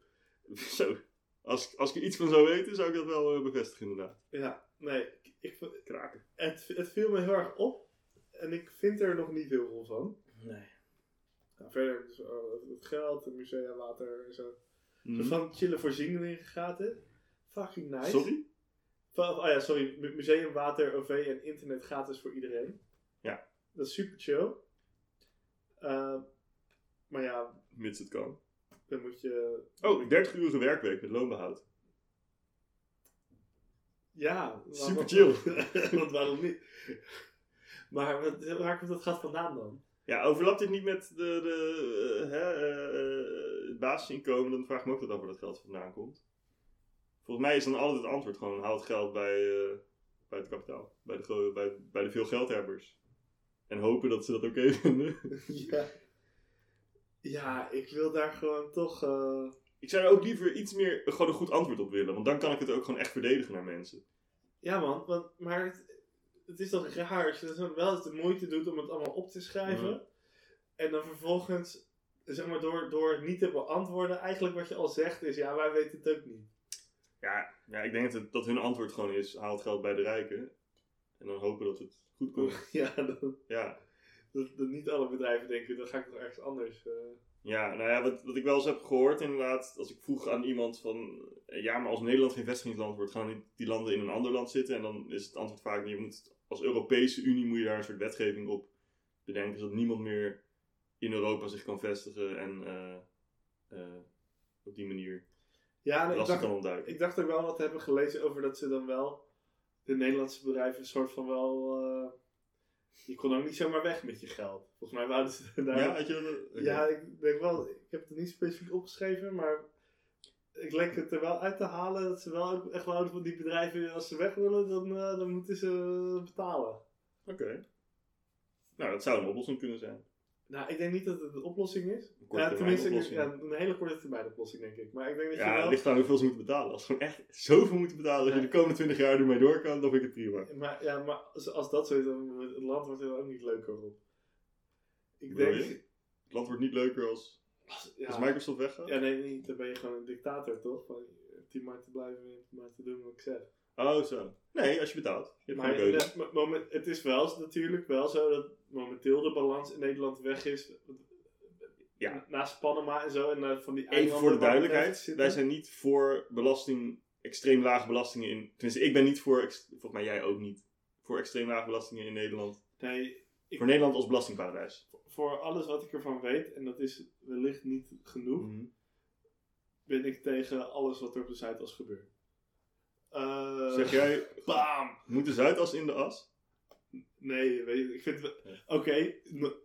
(laughs) Zo. Als, als ik er iets van zou weten, zou ik dat wel eh, bevestigen inderdaad. Ja, nee, ik, ik, Kraken. het, het viel me heel erg op. En ik vind er nog niet heel veel van. Nee. Nou, verder, dus, eh, het geld, het musea, water en zo. Mhm. Zo van chille voorzieningen gaten. Fucking nice. Sorry? Van, oh ja, sorry. Mu- Museum, water, OV en internet gratis voor iedereen. Ja. Dat is super chill. Eh, maar ja, Mits het kan. dan moet je... Oh, 30 uur werkweek met loonbehoud. Ja. Super chill. (laughs) Want waarom niet? Maar waar komt dat gat vandaan dan? Ja, overlapt dit niet met de, de, eh, hè, eh, het basisinkomen? Dan vraag ik me ook wat af waar dat geld vandaan komt. Volgens mij is dan altijd het antwoord gewoon: haal het geld bij, eh, bij het kapitaal. Bij de, bij, bij de veel geldhebbers. En hopen dat ze dat oké (laughs) vinden. ja. Ja, ik wil daar gewoon toch... Ik zou er ook liever iets meer gewoon een goed antwoord op willen. Want dan kan ik het ook gewoon echt verdedigen naar mensen. Ja man, want, maar het, het is toch raar je dan wel de moeite doet om het allemaal op te schrijven. En dan vervolgens, zeg maar, door, door het niet te beantwoorden, eigenlijk wat je al zegt is, ja, wij weten het ook niet. Ja, ja ik denk dat, het- dat hun antwoord gewoon is, haal het geld bij de rijken. En dan hopen dat het goed komt. (laughs) Ja, dat, Ja, dat, dat niet alle bedrijven denken, dan ga ik toch ergens anders. eh. ja nou ja, wat, wat ik wel eens heb gehoord inderdaad, als ik vroeg aan iemand van, eh, ja, maar als Nederland geen vestigingsland wordt, gaan die, die landen in een ander land zitten? En dan is het antwoord vaak, je moet, als Europese Unie moet je daar een soort wetgeving op bedenken, zodat niemand meer in Europa zich kan vestigen en eh, eh, op die manier Ja, ik dacht, kan ontduiken. ik dacht ook wel wat te hebben gelezen over dat ze dan wel, de Nederlandse bedrijven, een soort van wel. eh, je kon ook niet zomaar weg met je geld. Volgens mij wouden ze (laughs) daar. Ja, had je dat? Ja, ik denk wel, ik heb het niet specifiek opgeschreven, maar ik leek het er wel uit te halen dat ze wel echt wouden van die bedrijven, als ze weg willen, dan, eh, dan moeten ze betalen. Oké. Nou, dat zou een oplossing kunnen zijn. Nou, ik denk niet dat het een oplossing is. Een Ja, tenminste, oplossing. ja, een hele korte termijn oplossing, denk ik. Maar ik denk dat je Ja, wel... het ligt aan hoeveel ze moeten betalen. Als ze gewoon echt zoveel moeten betalen dat je de komende 20 jaar ermee door kan, dan vind ik het prima. Maar, ja, maar als, als dat zo is, dan wordt het land wordt er ook niet leuker op. Ik denk... je? Het land wordt niet leuker als, Als, als ja, Microsoft weggaat. ja, nee, niet. Dan ben je gewoon een dictator, toch? Van, hebt hier maar te blijven, hebt maar te doen wat ik zeg. Oh, zo. Nee, als je betaalt. Je Maar moment, het is wel natuurlijk wel zo dat momenteel de balans in Nederland weg is. Ja. Naast Panama en zo. En eh, van die Even voor de duidelijkheid. Wij zijn niet voor belasting, extreem lage belastingen in... Tenminste, ik ben niet voor, volgens mij jij ook niet, voor extreem lage belastingen in Nederland. Nee, Voor Nederland als belastingparadijs. Voor alles wat ik ervan weet, en dat is wellicht niet genoeg, Mhm. ben ik tegen alles wat er op de Zuidas gebeurt. Eh, Zeg jij, Bam! moet de Zuidas in de as? Nee, weet je, ik vind... Oké,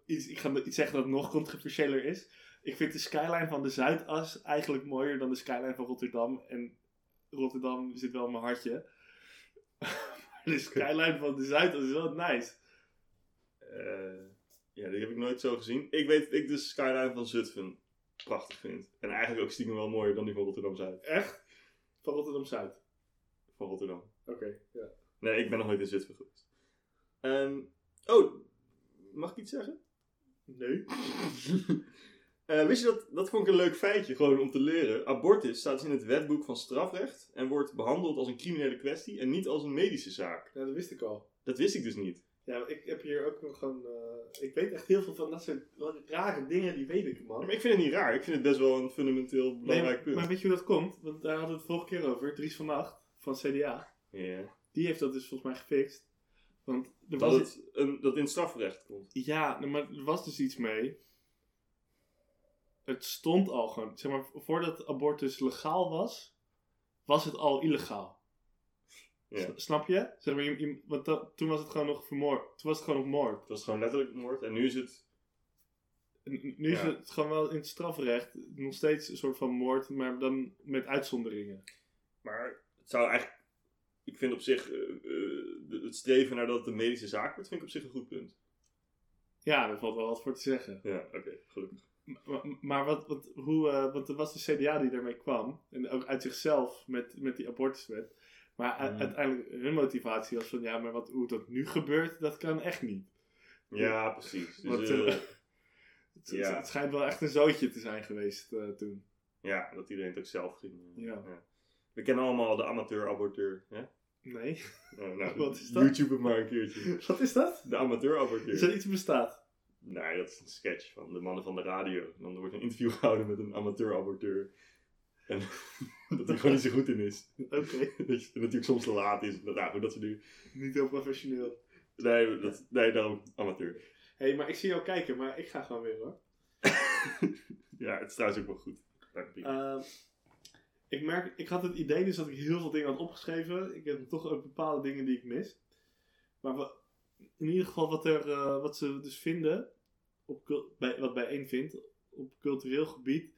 iets- ik ga iets zeggen dat nog controversiëler is. Ik vind de skyline van de Zuidas eigenlijk mooier dan de skyline van Rotterdam. En Rotterdam zit wel in mijn hartje. (laughs) Maar de skyline van de Zuidas is wel nice. Eh, ja, die heb ik nooit zo gezien. Ik weet dat ik de skyline van Zutphen prachtig vind. En eigenlijk ook stiekem wel mooier dan die van Rotterdam-Zuid. Echt? Van Rotterdam-Zuid. Van Rotterdam. Oké, ja. Nee, ik ben nog nooit in Zutphen geweest. Ehm, oh, mag ik iets zeggen? Nee. (laughs) Eh, wist je dat, dat vond ik een leuk feitje, gewoon om te leren. Abortus staat dus in het wetboek van strafrecht en wordt behandeld als een criminele kwestie en niet als een medische zaak. Ja, dat wist ik al. Dat wist ik dus niet. Ja, maar ik heb hier ook nog gewoon... eh, ik weet echt heel veel van dat soort rare dingen, die weet ik, man. Maar ik vind het niet raar, ik vind het best wel een fundamenteel belangrijk Nee, punt. Maar weet je hoe dat komt? Want daar hadden we het vorige keer over. Dries van Acht van CDA. Ja. Die heeft dat dus volgens mij gefixt. Want er Dat, was... het, een, dat in het strafrecht komt. Ja, nou, maar er was dus iets mee. Het stond al gewoon. Zeg maar, voordat abortus legaal was, was het al illegaal. Ja. Snap je? Zeg maar, je, je- want dat- toen was het gewoon nog vermoord. Toen was het gewoon nog moord. Het was gewoon letterlijk moord en nu is het... Nu is het gewoon wel in het strafrecht nog steeds een soort van moord, maar dan met uitzonderingen. Maar het zou eigenlijk... Ik vind op zich eh, eh, het streven naar dat het een medische zaak wordt, vind ik op zich een goed punt. Ja, daar valt wel wat voor te zeggen. Ja, oké, gelukkig. Maar, maar wat, wat, hoe, eh, want er was de CDA die daarmee kwam. En ook uit zichzelf met, met die abortuswet. Maar Mm. uiteindelijk hun motivatie was van ja, maar wat, hoe dat nu gebeurt, dat kan echt niet. Ja, precies. Dus, Want, eh, eh, (laughs) Het, Ja. het, schijnt wel echt een zootje te zijn geweest eh, toen. ja, dat iedereen het ook zelf ging. Ja. We kennen allemaal de amateur-aborteur. Hè? Nee. Nou, nou, (laughs) Wat is dat? YouTube het maar een keertje. (laughs) Wat is dat? De amateur-aborteur. Is dat iets bestaat? Nee, dat is een sketch van de mannen van de radio. En dan wordt een interview gehouden met een amateur-aborteur. En (laughs) dat hij gewoon niet zo goed in is. Oké. Dat dat hij ook soms te laat is. Dat, nou, dat soort dingen. Niet heel professioneel. Nee, dat, nee, daarom amateur. Hé, hey, maar ik zie jou kijken, maar ik ga gewoon weer hoor. (laughs) Ja, het is trouwens ook wel goed. Dank je. Ehm, ik merk, ik had het idee dus dat ik heel veel dingen had opgeschreven. Ik heb toch ook bepaalde dingen die ik mis. Maar in ieder geval wat, er, eh, wat ze dus vinden, op, bij, wat bijeen vindt, op cultureel gebied,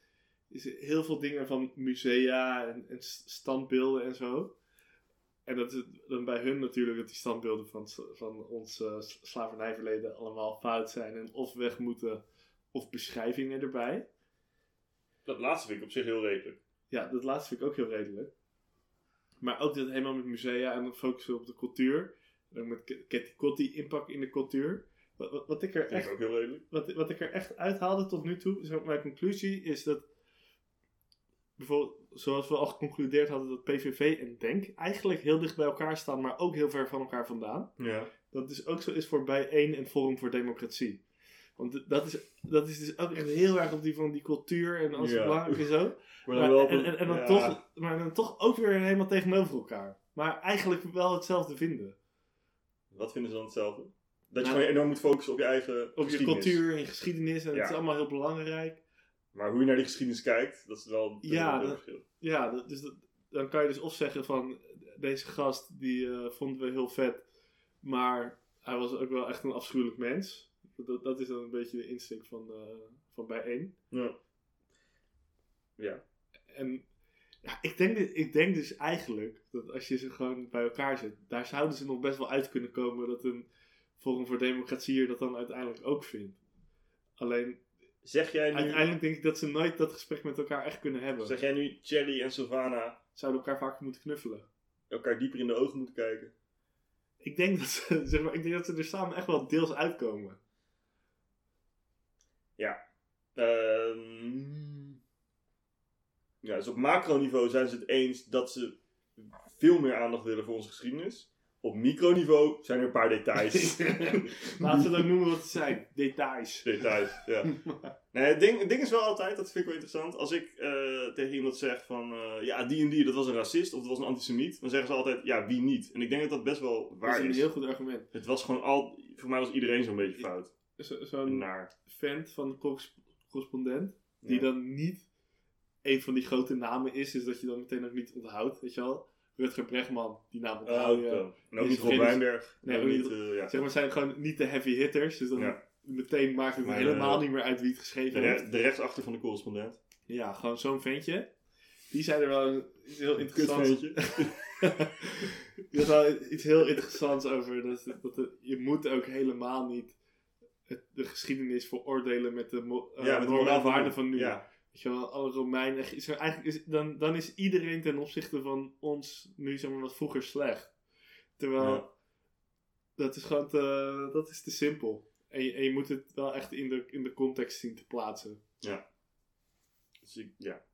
is heel veel dingen van musea en, en standbeelden en zo. En dat is dan bij hun natuurlijk dat die standbeelden van, van ons slavernijverleden allemaal fout zijn en of weg moeten of beschrijvingen erbij. Dat laatste vind ik op zich heel redelijk. Ja, dat laatste vind ik ook heel redelijk. Maar ook dat helemaal met musea en dan focussen op de cultuur. En met Ketty Kotti inpak in de cultuur. Wat, wat, wat ik er echt, ook heel redelijk. wat, wat ik er echt uithaalde tot nu toe, maar, mijn conclusie is dat bijvoorbeeld, zoals we al geconcludeerd hadden, dat PVV en DENK eigenlijk heel dicht bij elkaar staan, maar ook heel ver van elkaar vandaan. Ja. Dat dus ook zo is voor Bijeen en Forum voor Democratie. Want dat is, dat is dus ook echt heel erg op die van die cultuur en alles Ja. belangrijk en zo. (laughs) Maar dan wel en, en, en dan ja. toch, maar dan toch ook weer helemaal tegenover elkaar. Maar eigenlijk wel hetzelfde vinden. Wat vinden ze dan hetzelfde? Dat je Nou, gewoon enorm moet focussen op je eigen Op je cultuur en je geschiedenis en het is allemaal heel belangrijk. Maar hoe je naar die geschiedenis kijkt, dat is wel Ja, een dat- verschil. Ja, dat- dus dat, dan kan je dus of zeggen van deze gast die eh, vonden we heel vet, maar hij was ook wel echt een afschuwelijk mens. Dat, dat is dan een beetje de insteek van, eh van bijeen. Ja. Ja. En ja, ik, denk, ik denk dus eigenlijk dat als je ze gewoon bij elkaar zet, daar zouden ze nog best wel uit kunnen komen dat een Forum voor Democratie er dat dan uiteindelijk ook vindt. Alleen Zeg jij nu, uiteindelijk denk ik dat ze nooit dat gesprek met elkaar echt kunnen hebben. zeg jij nu Cherry en Sylvana Zouden elkaar vaker moeten knuffelen. elkaar dieper in de ogen moeten kijken? Ik denk dat ze, (laughs) zeg maar, ik denk dat ze er samen echt wel deels uitkomen. Ehm, ja, dus op macroniveau zijn ze het eens dat ze veel meer aandacht willen voor onze geschiedenis. Op microniveau zijn er een paar details. (laughs) Laten we ook noemen wat het zijn. Details. details, ja. (laughs) Nee, het ding, het ding is wel altijd, dat vind ik wel interessant, als ik eh, tegen iemand zeg van, eh, ja, die en die, dat was een racist of dat was een antisemiet, dan zeggen ze altijd, ja, wie niet? En ik denk dat dat best wel Dat waar is een is. heel goed argument. Het was gewoon al, voor mij was iedereen zo'n beetje fout. Zo- Zo'n naar. vent van de corres- correspondent, die Ja. dan niet een van die grote namen is, dus dat je dan meteen ook niet onthoudt, weet je wel. Rutger Bregman, die naam Oh, onthoud je. En ook is niet Rob Wijnberg. Nee, ook niet, eh, ja. Zeg maar, zijn gewoon niet de heavy hitters, dus dan Ja. meteen maakt het Maar, helemaal eh, niet meer uit wie het De, geschreven re- heeft. de rechtsachter van de correspondent. Ja, gewoon zo'n ventje. Die zei er wel een- iets heel interessants (laughs) had wel iets heel interessants over. Dat, dat je moet ook helemaal niet het, de geschiedenis veroordelen met de, mo eh, Ja, met de moraal moraal waarde van nu. Ja, Weet je wel, alle Romeinen. Is er eigenlijk is, dan, dan is iedereen ten opzichte van ons nu zeg maar wat vroeger slecht. Terwijl Ja. dat is gewoon te, dat is te simpel. En je, en je moet het wel echt in de, in de context zien te plaatsen. dus ik, ja.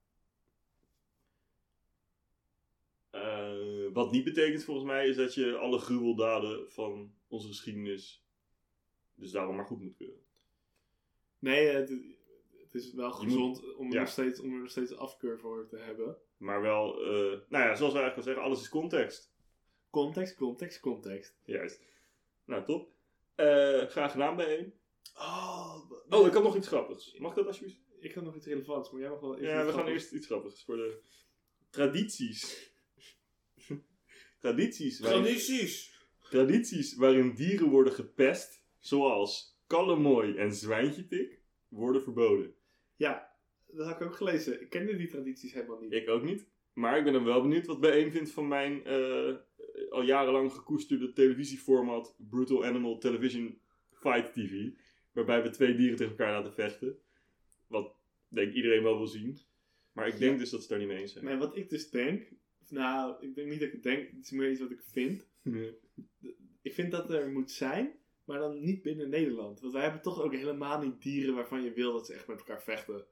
Eh, wat niet betekent volgens mij is dat je alle gruweldaden van onze geschiedenis dus daarom maar goed moet keuren. Nee, het, het is wel gezond om, er ja. nog steeds, om er nog steeds afkeur voor te hebben. Maar wel, eh, nou ja, zoals we eigenlijk al zeggen, alles is context. Context, context, context. Juist. Nou, top. Eh, graag gedaan bijeen. Oh, Oh, ik had nog iets grappigs. Mag dat alsjeblieft? Ik had nog iets relevants, maar jij mag wel even Ja, we gaan eerst iets grappigs voor de tradities. (laughs) tradities. waarin- Tradities! Tradities waarin dieren worden gepest, zoals kallemooi en zwijntjetik, worden verboden. Ja, dat had ik ook gelezen. Ik kende die tradities helemaal niet. Ik ook niet. Maar ik ben dan wel benieuwd wat bijeen vindt van mijn eh, al jarenlang gekoesterde televisieformat Brutal Animal Television Fight TV. Waarbij we twee dieren tegen elkaar laten vechten. Wat denk ik iedereen wel wil zien. Maar ik denk Ja. dus dat ze daar niet mee eens zijn. Nee, wat ik dus denk... Nou, ik denk niet dat ik het denk. Het is meer iets wat ik vind. Nee. Ik vind dat er moet zijn, maar dan niet binnen Nederland. Want wij hebben toch ook helemaal niet dieren waarvan je wil dat ze echt met elkaar vechten.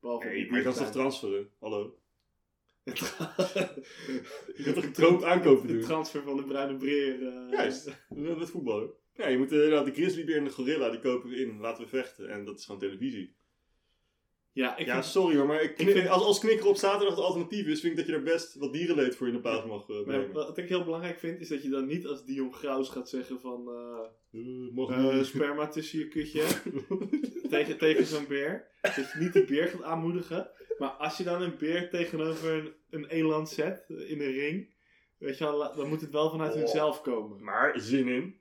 Behalve die maar je kan ze toch transferen? Hallo? (laughs) Je (laughs) kan toch een groot aankopen De doen? transfer van de bruine breer. eh, Juist, met voetballen. Ja, je moet inderdaad de grizzlybeer en de gorilla, die kopen we in. Laten we vechten. En dat is gewoon televisie. Ja, ik ja, vind, sorry hoor, maar ik knik- ik vind- als, als knikker op zaterdag het alternatief is, vind ik dat je er best wat dierenleed voor in de plaats mag eh, brengen. wat ik heel belangrijk vind, is dat je dan niet als Dion Graus gaat zeggen van... eh, Eh, mag sperma tussen je kutje. (laughs) tegen, tegen zo'n beer. Dat je niet de beer gaat aanmoedigen. Maar als je dan een beer tegenover een, een eland zet in een ring. Weet je wel, dan moet het wel vanuit Oh. hunzelf komen. Maar zin in.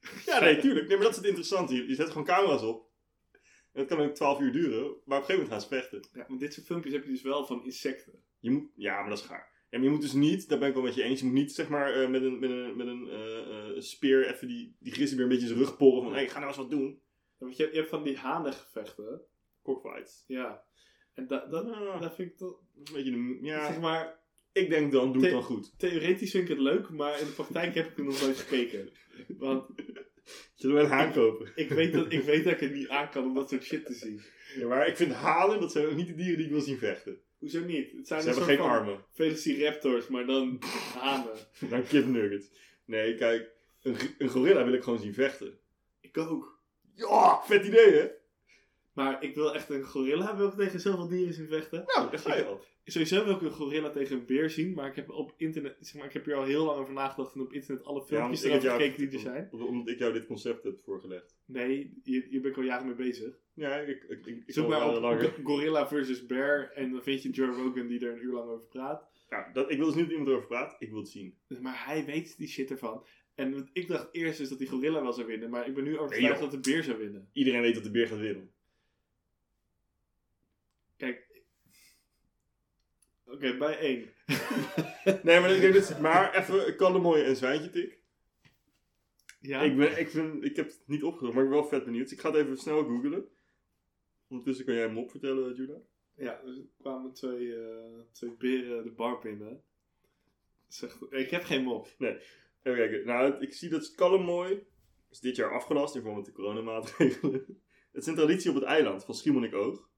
(laughs) Ja, nee, tuurlijk. Nee, maar dat is het interessante hier. Je zet gewoon camera's op. En dat kan ook 12 uur duren, maar op een gegeven moment gaan ze vechten. Ja, want dit soort filmpjes heb je dus wel van insecten. Je moet, ja, maar dat is gaar. Ja, maar je moet dus niet, daar ben ik wel met je eens, je moet niet zeg maar eh, met een, met een, met een eh, eh, speer even die, die grizzlybeer een beetje zijn rug porren van, hé, hey, ga nou eens wat doen. Ja, want je, je hebt van die hanengevechten. Cockfights. Ja. En da, dat, dat vind ik toch... een beetje ja, Zeg maar, ik denk dan, doe het dan goed. theoretisch vind ik het leuk, maar in de praktijk heb ik er nog nooit gekeken. Want Zullen we een haan kopen? Ik weet, dat, ik weet dat ik het niet aan kan om dat soort shit te zien. Ja, maar ik vind hanen, dat zijn ook niet de dieren die ik wil zien vechten. Hoezo niet? Het zijn Ze hebben geen armen. Velociraptors, maar dan (laughs) hanen. Dan kipnuggets. Nee, kijk, een, een gorilla wil ik gewoon zien vechten. Ik ook. Ja, vet idee hè? Maar ik wil echt een gorilla wil ik tegen zoveel dieren zien vechten. Nou, daar ga je. Sowieso wil ik een gorilla tegen een beer zien, maar ik heb op internet, zeg maar, ik heb hier al heel lang over nagedacht en op internet alle Ja, filmpjes erover jou- gekeken die er zijn. om- Omdat ik jou dit concept heb voorgelegd. Nee, hier, hier ben ik al jaren mee bezig. Ja, ik, ik, ik, ik Zoek maar eh, op langer. go- gorilla versus bear en dan vind je Joe Rogan die er een uur lang over praat. Ja, dat, ik wil dus niet dat iemand erover praat, ik wil het zien. Dus, Maar hij weet die shit ervan. En wat ik dacht eerst is dat die gorilla wel zou winnen, maar ik ben nu Nee, overtuigd joh. dat de beer zou winnen. Iedereen weet dat de beer gaat winnen. Kijk. Oké, bij één. Nee, maar ik denk dat... Maar even, kan de mooie en zwijntje tik. ja? Ik, ben, ik, vind, ik heb het niet opgezocht, maar ik ben wel vet benieuwd. Dus ik ga het even snel googlen. Ondertussen kan jij hem opvertellen, Judah. Ja, dus er kwamen twee, eh, twee beren de bar binnen. Zegt, ik heb geen mop. Even kijken. Nou, het- ik zie dat Skallemooi is dit jaar afgelast in verband met de coronamaatregelen. Het is een traditie op het eiland van Schiermonnikoog.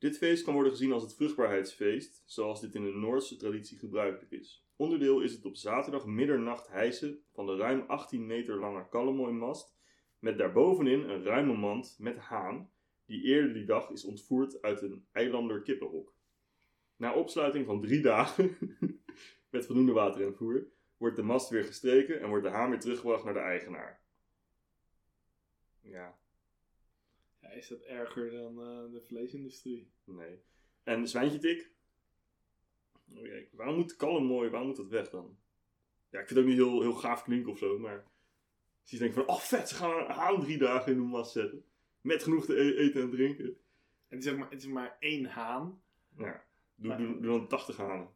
Dit feest kan worden gezien als het vruchtbaarheidsfeest, zoals dit in de Noordse traditie gebruikelijk is. Onderdeel is het op zaterdag middernacht hijsen van de ruim 18 meter lange Kallemooi-mast, met daarbovenin een ruime mand met haan, die eerder die dag is ontvoerd uit een eilander kippenhok. Na opsluiting van drie dagen, (laughs) met voldoende water en voer, wordt de mast weer gestreken en wordt de haan weer teruggebracht naar de eigenaar. Ja, Ja, is dat erger dan eh, de vleesindustrie? nee. En zwijntje tik? Oké, waarom moet kalm mooi, waarom moet dat weg dan? Ja, ik vind het ook niet heel, heel gaaf klinken of zo, maar... Je denkt van, oh vet, ze gaan een haan drie dagen in de mast zetten. Met genoeg te e- eten en drinken. Het is, ook maar, het is maar één haan. Ja, doe, Maar- doe, doe dan 80 hanen.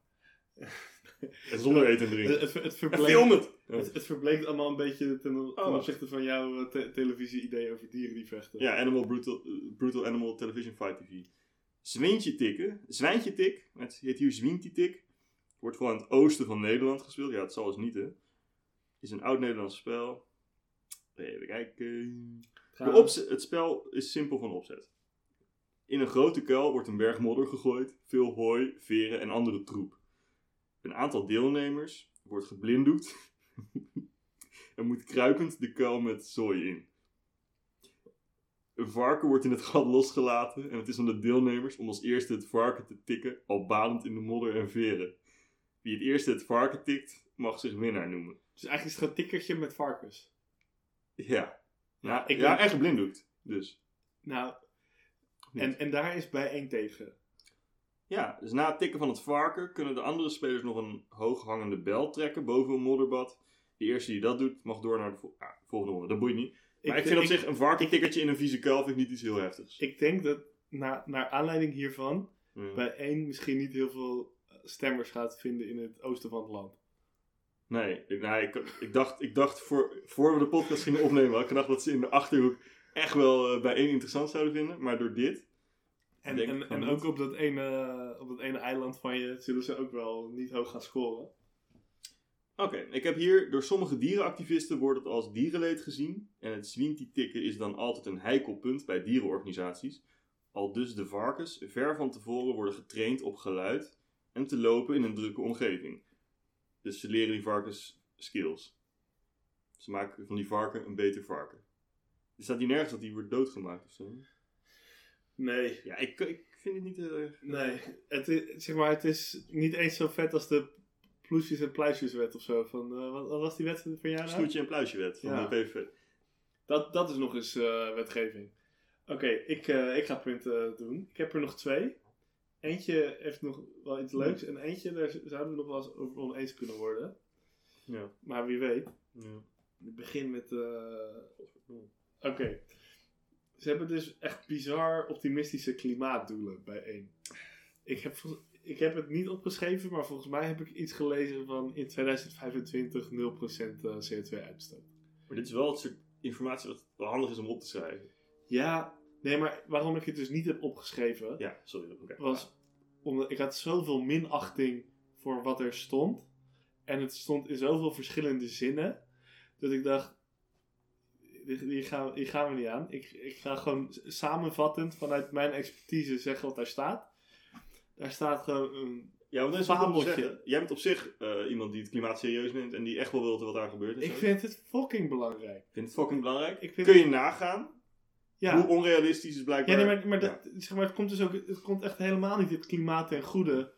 (laughs) zonder eten en drinken. Het, het, verbleekt, het! verbleekt allemaal een beetje ten, ten Oh. opzichte van jouw eh, te- televisie-idee over dieren die vechten. Ja, Animal Brutal, Brutal Animal Television Fight TV. Zwijntje tikken. Zwijntje tik. Het heet hier Zwientje tik. Wordt vooral in het oosten van Nederland gespeeld. Ja, het zal eens niet, hè. Is een oud-Nederlands spel. Even kijken. De Trouwens, opzet, het spel is simpel van opzet. In een grote kuil wordt een berg modder gegooid, veel hooi, veren en andere troep. Een aantal deelnemers wordt geblinddoekt (laughs) en moet kruipend de kuil met zooi in. Een varken wordt in het gat losgelaten en het is aan de deelnemers om als eerste het varken te tikken, al badend in de modder en veren. Wie het eerste het varken tikt, mag zich winnaar noemen. Dus eigenlijk is het een tikkertje met varkens. Ja, ja, ik ja ben- en geblinddoekt. Dus. Nou, en, en daar is bij één tegen. Ja, dus na het tikken van het varken kunnen de andere spelers nog een hooghangende bel trekken boven een modderbad. De eerste die dat doet, mag door naar de vol- volgende ronde. Dat boeit niet. Maar ik, vind op zich een varkentikkertje in een vieze kuil vind ik niet iets heel heftigs. Ik denk dat na, naar aanleiding hiervan bij één misschien niet heel veel eh, stemmers gaat vinden in het oosten van het land. Nee, ik, nee ik, ik dacht, ik dacht voor, voor we de podcast gingen opnemen, had ik gedacht dat ze in de achterhoek echt wel eh, bij één interessant zouden vinden. Maar door dit, En, Denk en, ook op dat, ene, op dat ene eiland van je zullen ze ook wel niet hoog gaan scoren. Oké, ik heb hier door sommige dierenactivisten wordt het als dierenleed gezien. En het zwinti-tikken is dan altijd een heikel punt bij dierenorganisaties. Al dus de varkens ver van tevoren worden getraind op geluid en te lopen in een drukke omgeving. Dus ze leren die varkens skills. Ze maken van die varken een beter varken. Er staat hier nergens dat die wordt doodgemaakt of zo. Nee, Ja, ik, ik vind het niet heel erg... nee. Het is, zeg maar, het is niet eens zo vet als de ploesjes en pluisjeswet of zo. Van, eh, wat, wat was die wet van jou nou? Snoetje en pluisjewet van Ja. de PVV. Dat, dat is nog eens eh, wetgeving. Oké, ik, eh, ik ga punten doen. Ik heb er nog twee. Eentje heeft nog wel iets leuks. En eentje, daar zouden we nog wel eens over oneens kunnen worden. Ja. Maar wie weet. ja. Ik begin met... eh, Oké. Ze hebben dus echt bizar optimistische klimaatdoelen bij één. Ik heb, ik heb het niet opgeschreven, maar volgens mij heb ik iets gelezen van in 2025 0% eh, CO2-uitstoot. Maar dit is wel het soort informatie wat wel handig is om op te schrijven. Ja, nee, maar waarom ik het dus niet heb opgeschreven, Ja, sorry. oké. was omdat ik had zoveel minachting voor wat er stond. En het stond in zoveel verschillende zinnen, dat ik dacht, die, die, gaan, die gaan we niet aan. Ik, ik ga gewoon samenvattend vanuit mijn expertise zeggen wat daar staat. Daar staat gewoon een Ja, want dat is Fabeltje. Jij bent op zich eh, iemand die het klimaat serieus neemt en die echt wel wil wat daar gebeurt. Ik zo. vind het fucking belangrijk. Ik vind het fucking belangrijk. Ik vind- Kun je nagaan Ja, hoe onrealistisch is blijkbaar... ja nee, maar, maar, Ja. dat, zeg maar het komt dus ook het komt echt helemaal niet het klimaat ten goede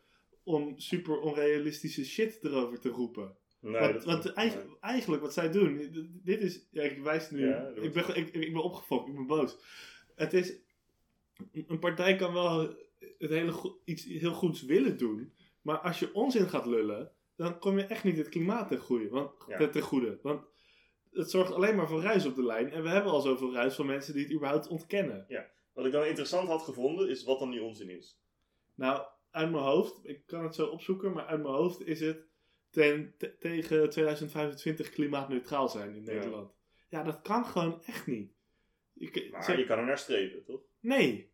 om super onrealistische shit erover te roepen. Nee, want eigenlijk wat zij doen, dit- is, ja, ik wijs nu, Ja, ik, ben, ik, ik ben opgefokt, ik ben boos. Het is, een partij kan wel het hele iets heel goeds willen doen, maar als je onzin gaat lullen, dan kom je echt niet het klimaat ten goede. Want, Ja. ten, goede, want het zorgt alleen maar voor ruis op de lijn en we hebben al zoveel ruis van mensen die het überhaupt ontkennen. Wat ik dan interessant had gevonden, is wat dan die onzin is. Nou, uit mijn hoofd, ik kan het zo opzoeken, maar uit mijn hoofd is het ten, te- tegen 2025 klimaatneutraal zijn in. Nederland. Ja, dat kan gewoon echt niet. Je, Maar zeg- je kan er naar streven, toch? nee.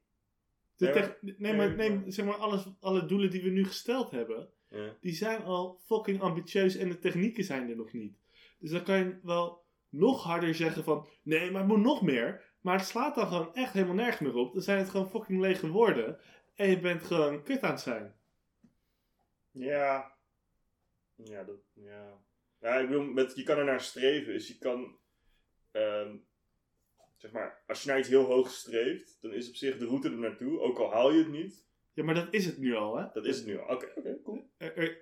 De Nee, maar, nee, nee, maar- zeg maar, alles, alle doelen die we nu gesteld hebben, Ja. die zijn al fucking ambitieus en de technieken zijn er nog niet. Dus dan kan je wel nog harder zeggen van, nee, maar het moet nog meer. Maar het slaat dan gewoon echt helemaal nergens meer op. Dan zijn het gewoon fucking lege woorden. En je bent gewoon kut aan het zijn. Ja. Ja, dat, ja. Ja, ik bedoel, met, je kan er naar streven. Dus je kan, ehm, zeg maar, als je naar iets heel hoog streeft, dan is op zich de route er naartoe, ook al haal je het niet. Ja, maar dat is het nu al, hè? Dat is het nu al. Oké, oké, cool. Er, er,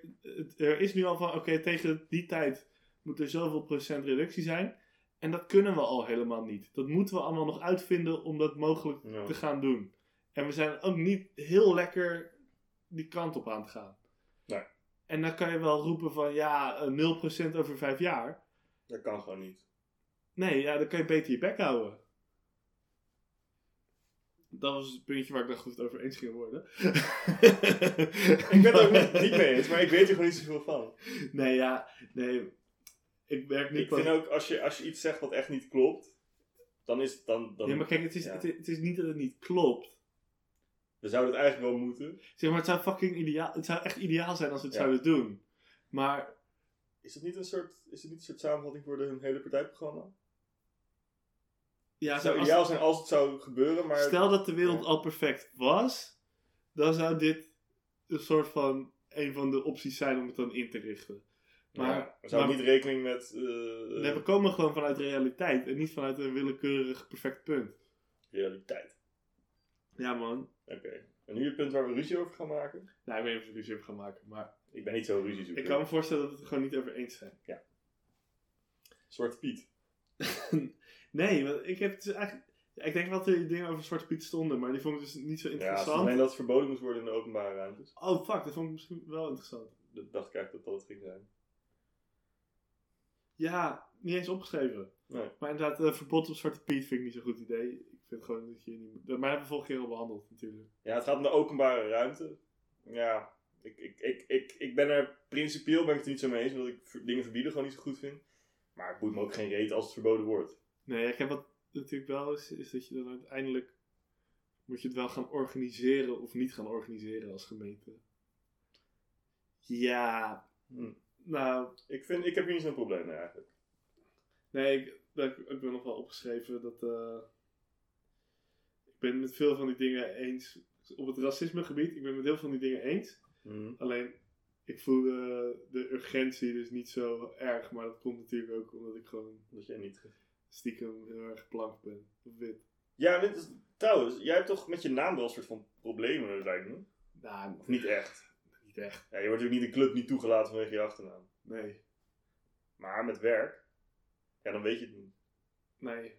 er is nu al van, oké, tegen die tijd moet er zoveel procent reductie zijn. En dat kunnen we al helemaal niet. Dat moeten we allemaal nog uitvinden om dat mogelijk Ja. te gaan doen. En we zijn ook niet heel lekker die kant op aan het gaan. Nee. En dan kan je wel roepen van, ja, eh, 0% over vijf jaar. Dat kan gewoon niet. Nee, ja, dan kan je beter je bek houden. Dat was het puntje waar ik dacht dat het over eens gingen worden. (laughs) Ik ben het ook niet, niet mee eens, maar ik weet er gewoon niet zoveel van. Nee, ja, nee. Ik werk niet Ik vind ook, als je, als je iets zegt wat echt niet klopt, dan is het dan... dan Ja, maar kijk, het is, ja. het, is- het is niet dat het niet klopt. We zouden het eigenlijk wel moeten. Zeg maar, het zou fucking ideaal... Het zou echt ideaal zijn als we het Ja. zouden doen. Maar, Is het niet een soort, is het niet een soort samenvatting voor de, hun hele partijprogramma? ja, Het zou ideaal zijn als het zou gebeuren, maar... stel dat de wereld Ja. al perfect was, dan zou dit een soort van een van de opties zijn om het dan in te richten. Maar, Ja, we zouden niet rekening met... eh, nee, we komen gewoon vanuit realiteit en niet vanuit een willekeurig perfect punt. realiteit. Ja, man. Oké. En nu het punt waar we ruzie over gaan maken? Nou, ik weet niet of we ruzie hebben gaan maken, maar Ik ben niet zo ruziezoeker. ik kan me voorstellen dat we het gewoon niet over eens zijn. Zwarte Piet. (laughs) Nee, want ik heb het dus eigenlijk... ja, Ik denk wel dat er dingen over Zwarte Piet stonden, maar die vond ik dus niet zo Ja, interessant. alleen dat het verboden moest worden in de openbare ruimtes. Oh, fuck, dat vond ik misschien wel interessant. Dat dacht ik eigenlijk dat dat het ging zijn. Ja, niet eens opgeschreven. Nee. Maar inderdaad, eh, verbod op Zwarte Piet vind ik niet zo'n goed idee. Ik vind gewoon dat je niet... Maar dat hebben we vorige keer al behandeld, natuurlijk. Ja, het gaat om de openbare ruimte. Ja, ik, ik, ik, ik, ik ben er principieel ben ik het niet zo mee eens, omdat ik dingen verbieden gewoon niet zo goed vind. Maar het boeit me ook geen reet als het verboden wordt. Nee, ik heb wat natuurlijk wel is, is dat je dan uiteindelijk... Moet je het wel gaan organiseren of niet gaan organiseren als gemeente. Ja, Hm. nou... Ik, vind, ik heb hier niet zo'n probleem mee eigenlijk. Nee, ik, ik, ik ben nog wel opgeschreven dat. eh, ik ben met veel van die dingen eens. Op het racismegebied, ik ben met heel veel van die dingen eens. Hm. Alleen, ik voel de, de urgentie dus niet zo erg. Maar dat komt natuurlijk ook omdat ik gewoon Dat jij niet... stiekem heel erg blank ben. Of wit. Ja, is- trouwens, jij hebt toch met je naam wel een soort van problemen, lijkt me? Nou, Of niet echt? niet echt. Ja, je wordt natuurlijk niet de club niet toegelaten vanwege je achternaam. Nee. Maar met werk, ja, dan weet je het niet. Nee.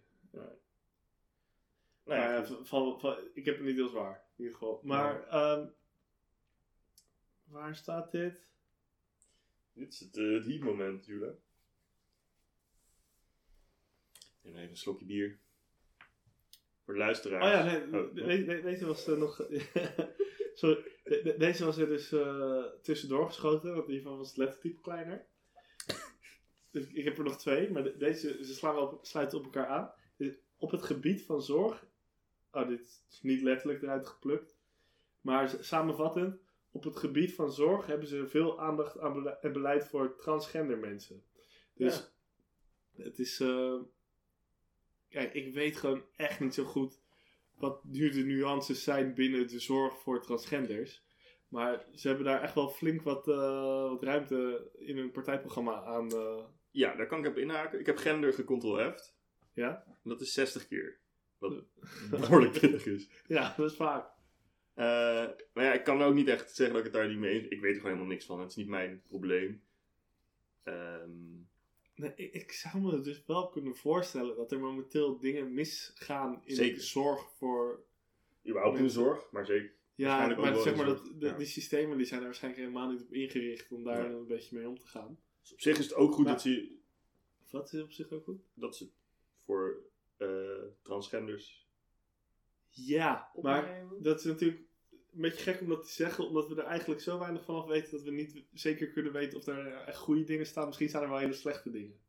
Nou ja, ja, goed. van, van, ik heb het niet heel zwaar. In ieder geval. Maar, ehm, waar staat dit? dit is het, eh, het heat moment, Jula. Neem even een slokje bier. Voor de luisteraars. Oh ja, nee, Oh, de- de- de- deze was er nog. (laughs) Sorry, de- de- deze was er dus eh, tussendoor geschoten, want hiervan was het lettertype kleiner. (laughs) Dus ik heb er nog twee, maar de- deze ze slaan wel op, sluiten op elkaar aan. Dus op het gebied van zorg. Oh, dit is niet letterlijk eruit geplukt. Maar samenvattend, op het gebied van zorg hebben ze veel aandacht aan bele- en beleid voor transgender mensen. Dus het is. kijk, ik weet gewoon echt niet zo goed wat nu de nuances zijn binnen de zorg voor transgenders. Maar ze hebben daar echt wel flink wat, eh, wat ruimte in hun partijprogramma aan. eh, Ja, daar kan ik op inhaken. Ik heb gender gecontrol-F'd. ja? En dat is 60 keer. Wat (laughs) behoorlijk pittig is. ja, dat is vaak. Eh, maar ja, ik kan ook niet echt zeggen dat ik het daar niet mee eens Ik weet er gewoon helemaal niks van. Het is niet mijn probleem. Ehm, Nee, ik, ik zou me dus wel kunnen voorstellen dat er momenteel dingen misgaan in Zeker. de zorg voor. überhaupt in de zorg, maar zeker. Ja, ook maar zeg maar dat, de- ja. die systemen die zijn er waarschijnlijk helemaal niet op ingericht om daar Ja. een beetje mee om te gaan. Dus op zich is het ook goed Maar- dat, ze, Wat is op zich ook goed? dat ze voor transgenders. Ja, maar dat is natuurlijk een beetje gek om dat te zeggen, omdat we er eigenlijk zo weinig van af weten dat we niet zeker kunnen weten of er echt goede dingen staan. Misschien staan er wel hele slechte dingen.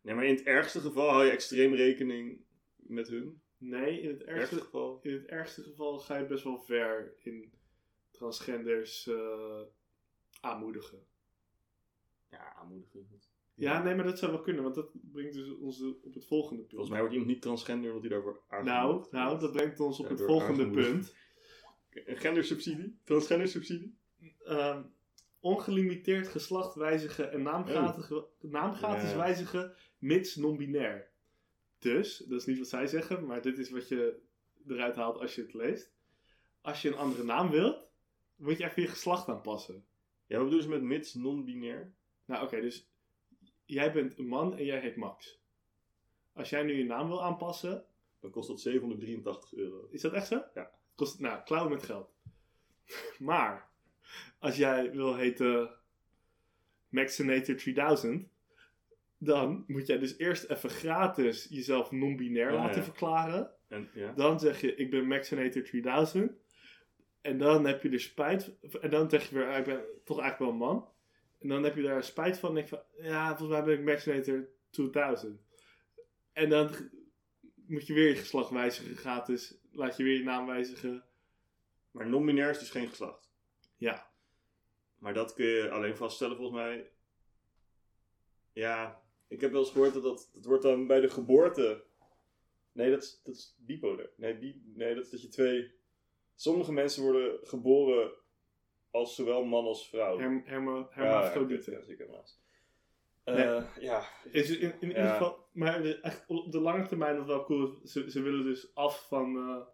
Nee, maar in het ergste geval hou je extreem rekening met hun. Nee, in het ergste ergste, geval. in het ergste geval ga je best wel ver in transgenders eh, aanmoedigen. Ja, aanmoedigen. Ja, nee, maar dat zou wel kunnen, want dat brengt dus ons op het volgende punt. Volgens mij wordt iemand niet transgender omdat hij daarvoor nou, aangemoedigd nou, wordt. dat brengt ons op Ja, het volgende punt. Gendersubsidie? Transgendersubsidie? Ehm, ongelimiteerd geslacht wijzigen en naamgratis, naamgratis Ja. wijzigen, mits non-binair. Dus, dat is niet wat zij zeggen, maar dit is wat je eruit haalt als je het leest. Als je een andere naam wilt, moet je even je geslacht aanpassen. Ja, wat bedoelen ze met mits non-binair? Nou, oké, dus jij bent een man en jij heet Max. Als jij nu je naam wil aanpassen, Dan kost dat 783 euro. is dat echt zo? Ja. Kost, nou, klauwen met geld. (laughs) maar, als jij wil heten Maxinator 3000, dan moet jij dus eerst even gratis jezelf non-binair Ah, laten ja. verklaren. En, ja. Dan zeg je, ik ben Maxinator 3000. En dan heb je er spijt En dan zeg je weer, ah, ik ben toch eigenlijk wel een man. En dan heb je daar spijt van. En denk van, ja, volgens mij ben ik Maxinator 2000. En dan moet je weer je geslacht wijzigen gratis. Laat je weer je naam wijzigen. Maar non-binair is dus geen geslacht. Ja. Maar dat kun je alleen vaststellen volgens mij. Ja, ik heb wel eens gehoord dat dat, dat wordt dan bij de geboorte. Nee, dat is, dat is bipolair. Nee, bi, nee, dat is dat je twee. Sommige mensen worden geboren als zowel man als vrouw. Herm, hermo, Ja, hermafrodieten. Ja. Nee. Eh, ja. Is in, in, in ieder Ja. geval, maar echt op de lange termijn het wel cool. Ze, ze willen dus af van eh,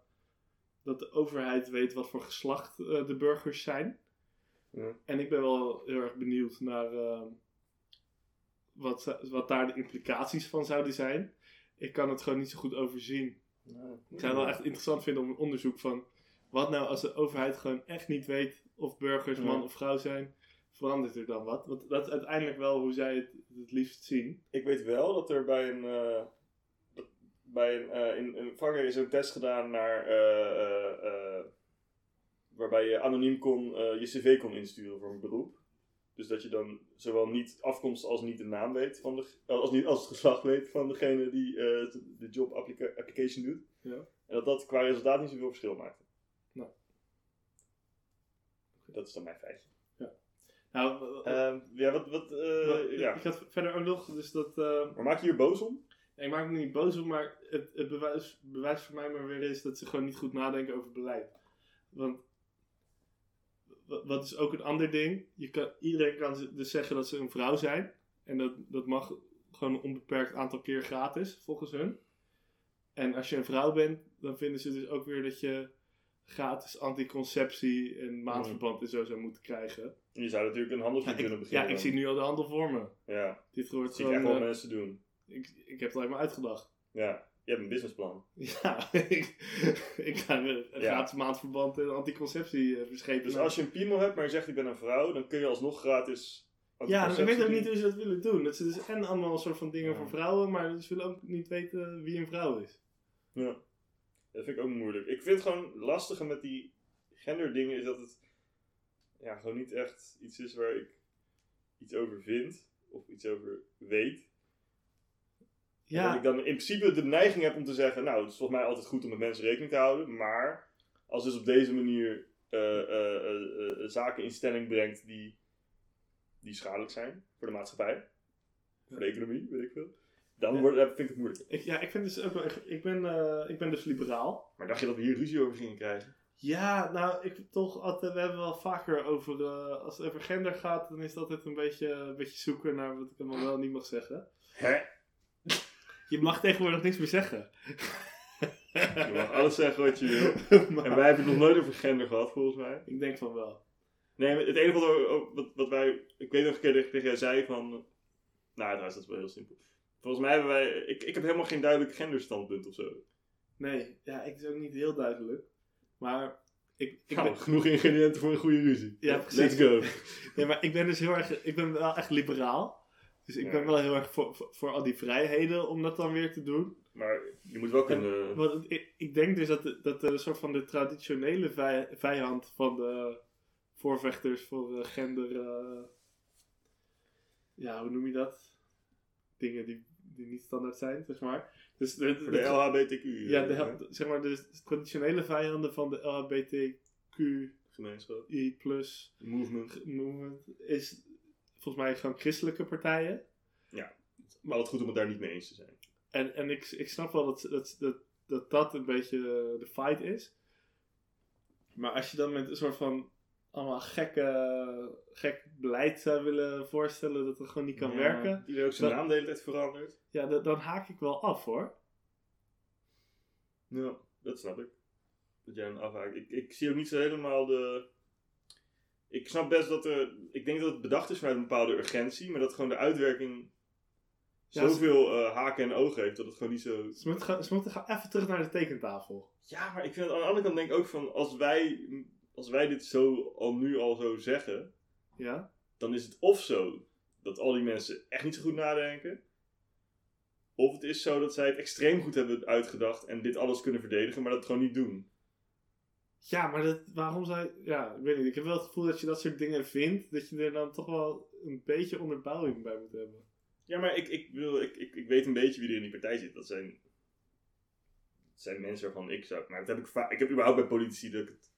dat de overheid weet wat voor geslacht eh, de burgers zijn. Ja. En ik ben wel heel erg benieuwd naar eh, wat, wat daar de implicaties van zouden zijn. Ik kan het gewoon niet zo goed overzien. Ik zou het wel echt interessant vinden om een onderzoek van wat nou als de overheid gewoon echt niet weet of burgers man of vrouw zijn. Verandert er dan wat? Want dat is uiteindelijk wel hoe zij het het liefst zien. Ik weet wel dat er bij een. dat- bij een eh, in, in Frankrijk is een test gedaan naar. eh, waarbij je anoniem kon, je cv kon insturen voor een beroep. Dus dat je dan zowel niet afkomst als niet de naam weet van de. als, niet, als het geslacht weet van degene die de job applica- application doet. Ja. En dat dat qua resultaat niet zoveel verschil maakte. Dat is dan mijn feitje. Nou, Ehm, ja, wat. wat eh, wat- ja. ik had verder ook nog, dus dat. eh, Maar maak je hier boos om? ik maak me niet boos op, maar het, het bewijs, bewijs voor mij maar weer is dat ze gewoon niet goed nadenken over beleid. Want wa- wat is ook een ander ding? Je kan, iedereen kan dus zeggen dat ze een vrouw zijn. En dat, dat mag gewoon een onbeperkt aantal keer gratis, volgens hun. En als je een vrouw bent, dan vinden ze dus ook weer dat je gratis anticonceptie en maandverband en zo zou moeten krijgen. Je zou natuurlijk een handelsje Ja, kunnen beginnen. ja, ik dan. zie nu al de handel voor me. Ja, Dit wordt zie ik echt wel eh, mensen doen. ik, ik heb het alleen maar uitgedacht. Ja, je hebt een businessplan. Ja, (laughs) ik, ik ga een Ja. gratis maandverband en anticonceptie eh, verschepen. Dus als je een piemel hebt, maar je zegt ik ben een vrouw, dan kun je alsnog gratis. ja, ik weet ook niet hoe ze dat willen doen. Dat ze dus en allemaal een soort van dingen Ja. voor vrouwen, maar ze willen ook niet weten wie een vrouw is. Ja, dat vind ik ook moeilijk. Ik vind het gewoon lastige met die genderdingen is dat het ja, gewoon niet echt iets is waar ik iets over vind of iets over weet. En Dat Ja, ik dan in principe de neiging heb om te zeggen, nou, het is volgens mij altijd goed om met mensen rekening te houden, maar als dus op deze manier eh, eh, eh, zaken in stelling brengt die, die schadelijk zijn voor de maatschappij, voor de economie, weet ik veel. Dan Ja. wordt, dat vind ik het moeilijk. Ik, ja, ik, vind dus ook wel, echt- ik, ben, eh, ik ben dus liberaal. Maar dacht je dat we hier ruzie over gingen krijgen? Ja, nou, ik toch altijd, we hebben wel vaker over, eh, als het over gender gaat, dan is het altijd een beetje, een beetje zoeken naar wat ik allemaal wel en niet mag zeggen. Hè? Je mag tegenwoordig niks meer zeggen. Je mag alles zeggen wat je wil. Maar (laughs) En wij hebben het nog nooit over gender gehad, volgens mij. Ik denk van wel. Nee, maar het enige wat, wat, wat wij... Ik weet nog een keer dat ik tegen jij zei van... Nou, trouwens, dat is wel heel simpel. Volgens mij hebben wij... Ik, ik heb helemaal geen duidelijk genderstandpunt of zo. Nee, ja, ik is ook niet heel duidelijk. Maar ik, ik, Nou, ben, genoeg ingrediënten voor een goede ruzie. Ja, precies. Let's go. (laughs) ja, maar ik ben dus heel erg, ik ben wel echt liberaal. Dus ik Ja. ben wel heel erg voor, voor, voor al die vrijheden om dat dan weer te doen. Maar je moet wel kunnen... Want ik, ik denk dus dat, de- dat de soort van de traditionele vij- vijand van de voorvechters voor gender. eh, ja, hoe noem je dat? Dingen die, die niet standaard zijn, zeg maar. Dus de, de LHBTQ ja, de, eh, zeg maar de traditionele vijanden van de LHBTQI gemeenschap. plus Movement. movement is volgens mij gewoon christelijke partijen. Maar het goed om het daar niet mee eens te zijn. En, en ik, ik snap wel dat dat, dat, dat dat een beetje de fight is. Maar als je dan met een soort van allemaal gekke, gek beleid zou willen voorstellen dat het gewoon niet kan Ja, werken, Iedereen ook zijn naam de hele tijd verandert. ja, da- dan haak ik wel af hoor. Ja, dat snap ik. Dat jij een afhaakt. Ik, ik zie ook niet zo helemaal de... Ik snap best dat er... Ik denk dat het bedacht is vanuit een bepaalde urgentie, maar dat gewoon de uitwerking Ja, zoveel eh, haken en ogen heeft dat het gewoon niet zo... Ze moeten, gaan, ze moeten gaan even terug naar de tekentafel. Ja, maar ik vind aan de andere kant denk ik ook van, als wij, als wij dit zo al nu al zo zeggen, Ja? dan is het of zo dat al die mensen echt niet zo goed nadenken, of het is zo dat zij het extreem goed hebben uitgedacht en dit alles kunnen verdedigen, maar dat gewoon niet doen. Ja, maar dat, waarom zou je... Ja, ik weet niet. Ik heb wel het gevoel dat je dat soort dingen vindt, dat je er dan toch wel een beetje onderbouwing bij moet hebben. Ja, maar ik, ik, bedoel, ik, ik, ik weet een beetje wie er in die partij zit. Dat zijn, dat zijn mensen waarvan ik zou... Maar dat heb ik, ik heb überhaupt bij politici dat ik het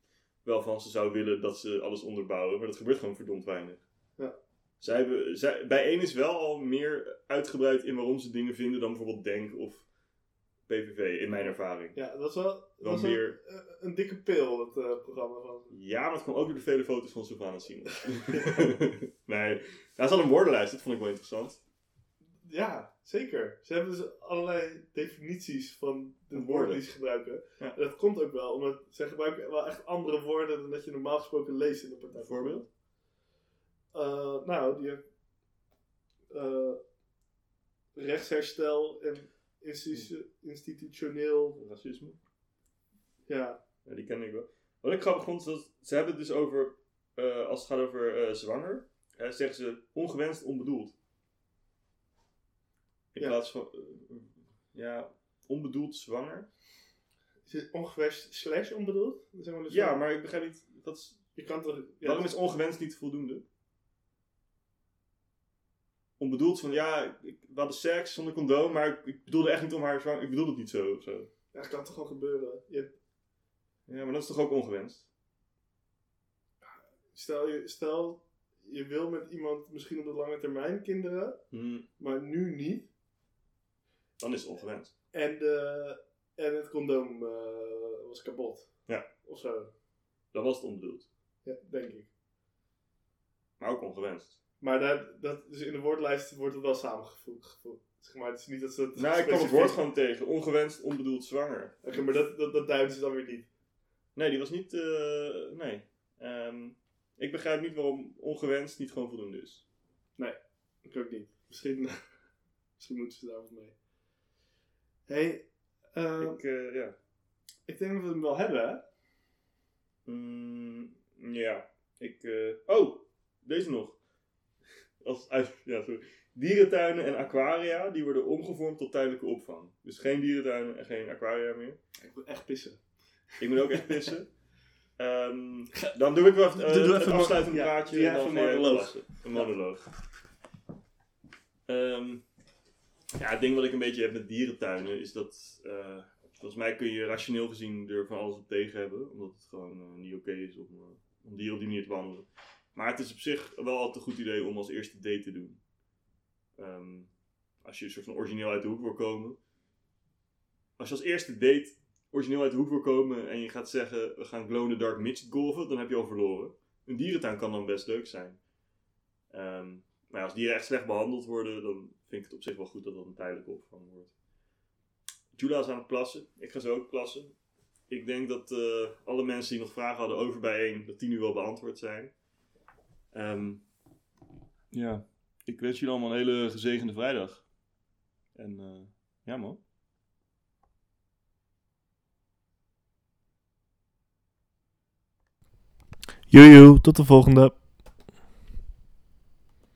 wel van ze zou willen dat ze alles onderbouwen. Maar dat gebeurt gewoon verdomd weinig. Ja. Zij hebben, zij, bij één is wel al meer uitgebreid in waarom ze dingen vinden dan bijvoorbeeld Denk of PVV, in mijn ervaring. Ja, dat is wel, dat meer- eh, een dikke pil, het eh, programma van. Ja, maar het kwam ook door de vele foto's van Sylvana Simons. (laughs) (laughs) nee, daar zat een woordenlijst, dat vond ik wel interessant. Ja, zeker. Ze hebben dus allerlei definities van de woorden woorden. die ze gebruiken. Ja. En dat komt ook wel, omdat ze gebruiken wel echt andere woorden dan dat je normaal gesproken leest in de partij. Bijvoorbeeld? Eh, nou, die eh rechtsherstel en institu- institutioneel. Racisme. Ja, Ja, die ken ik wel. Wat ik grappig vond, is dat ze hebben het dus over, eh, als het gaat over zwanger, zeggen ze ongewenst onbedoeld. In Ja. plaats van, eh, ja, onbedoeld zwanger. is het ongewenst slash onbedoeld? Zeg maar dus Ja, maar ik begrijp niet, dat is, Je kan toch... Ja, waarom is ongewenst niet voldoende? Onbedoeld van, ja, ik, we hadden seks zonder condoom, maar ik, ik bedoelde echt niet om haar zwanger, ik bedoelde het niet zo of zo. Ja, dat kan toch gewoon gebeuren. Je, Ja, maar dat is toch ook ongewenst? stel, je, stel, je wil met iemand misschien op de lange termijn kinderen, Hm, maar nu niet. Dan is het ongewenst. En, de, en het condoom eh, was kapot. Ja. Of zo. Dan was het onbedoeld. Ja, denk ik. Maar ook ongewenst. Maar dat, dat, dus in de woordlijst wordt het wel samengevoegd. gevoegd. Zeg maar, het is niet dat ze het Nou, ik kwam het woord gewoon tegen. Ongewenst, onbedoeld zwanger. Oké, maar dat, dat, dat duiden ze dan weer niet. Nee, die was niet... eh, nee. Ehm, ik begrijp niet waarom ongewenst niet gewoon voldoende is. Ik ook niet. Misschien, (laughs) misschien moeten ze daar wat mee. Hey, eh, ik, eh, ja. ik denk dat we hem wel hebben, hè? Mm, ja. Ik, eh, oh, deze nog. Als, ja, sorry. Dierentuinen en aquaria, die worden omgevormd tot tijdelijke opvang. Dus geen dierentuinen en geen aquaria meer. Ik wil echt pissen. Ik moet ook echt pissen. (laughs) Ehm, dan doe ik wel even, Doe- doe het even een- afsluitend praatje. ja, en dan even ga je een monoloog. Een monoloog. Ehm, ja, het ding wat ik een beetje heb met dierentuinen is dat... eh, volgens mij kun je rationeel gezien er van alles op tegen hebben. Omdat het gewoon eh, niet oké is om, eh, om dieren op die manier te behandelen. Maar het is op zich wel altijd een goed idee om als eerste date te doen. Ehm, als je een soort van origineel uit de hoek wil komen. Als je als eerste date origineel uit de hoek wil komen en je gaat zeggen we gaan glow in the dark midget golven, dan heb je al verloren. Een dierentuin kan dan best leuk zijn. Ehm, maar als dieren echt slecht behandeld worden, dan vind ik het op zich wel goed dat dat een tijdelijke opvang wordt. Jula is aan het plassen. Ik ga zo ook plassen. Ik denk dat eh, alle mensen die nog vragen hadden over bijeen, dat die nu wel beantwoord zijn. Ehm, ja, ik wens jullie allemaal een hele gezegende vrijdag. En eh, ja man. Joejoe, tot de volgende.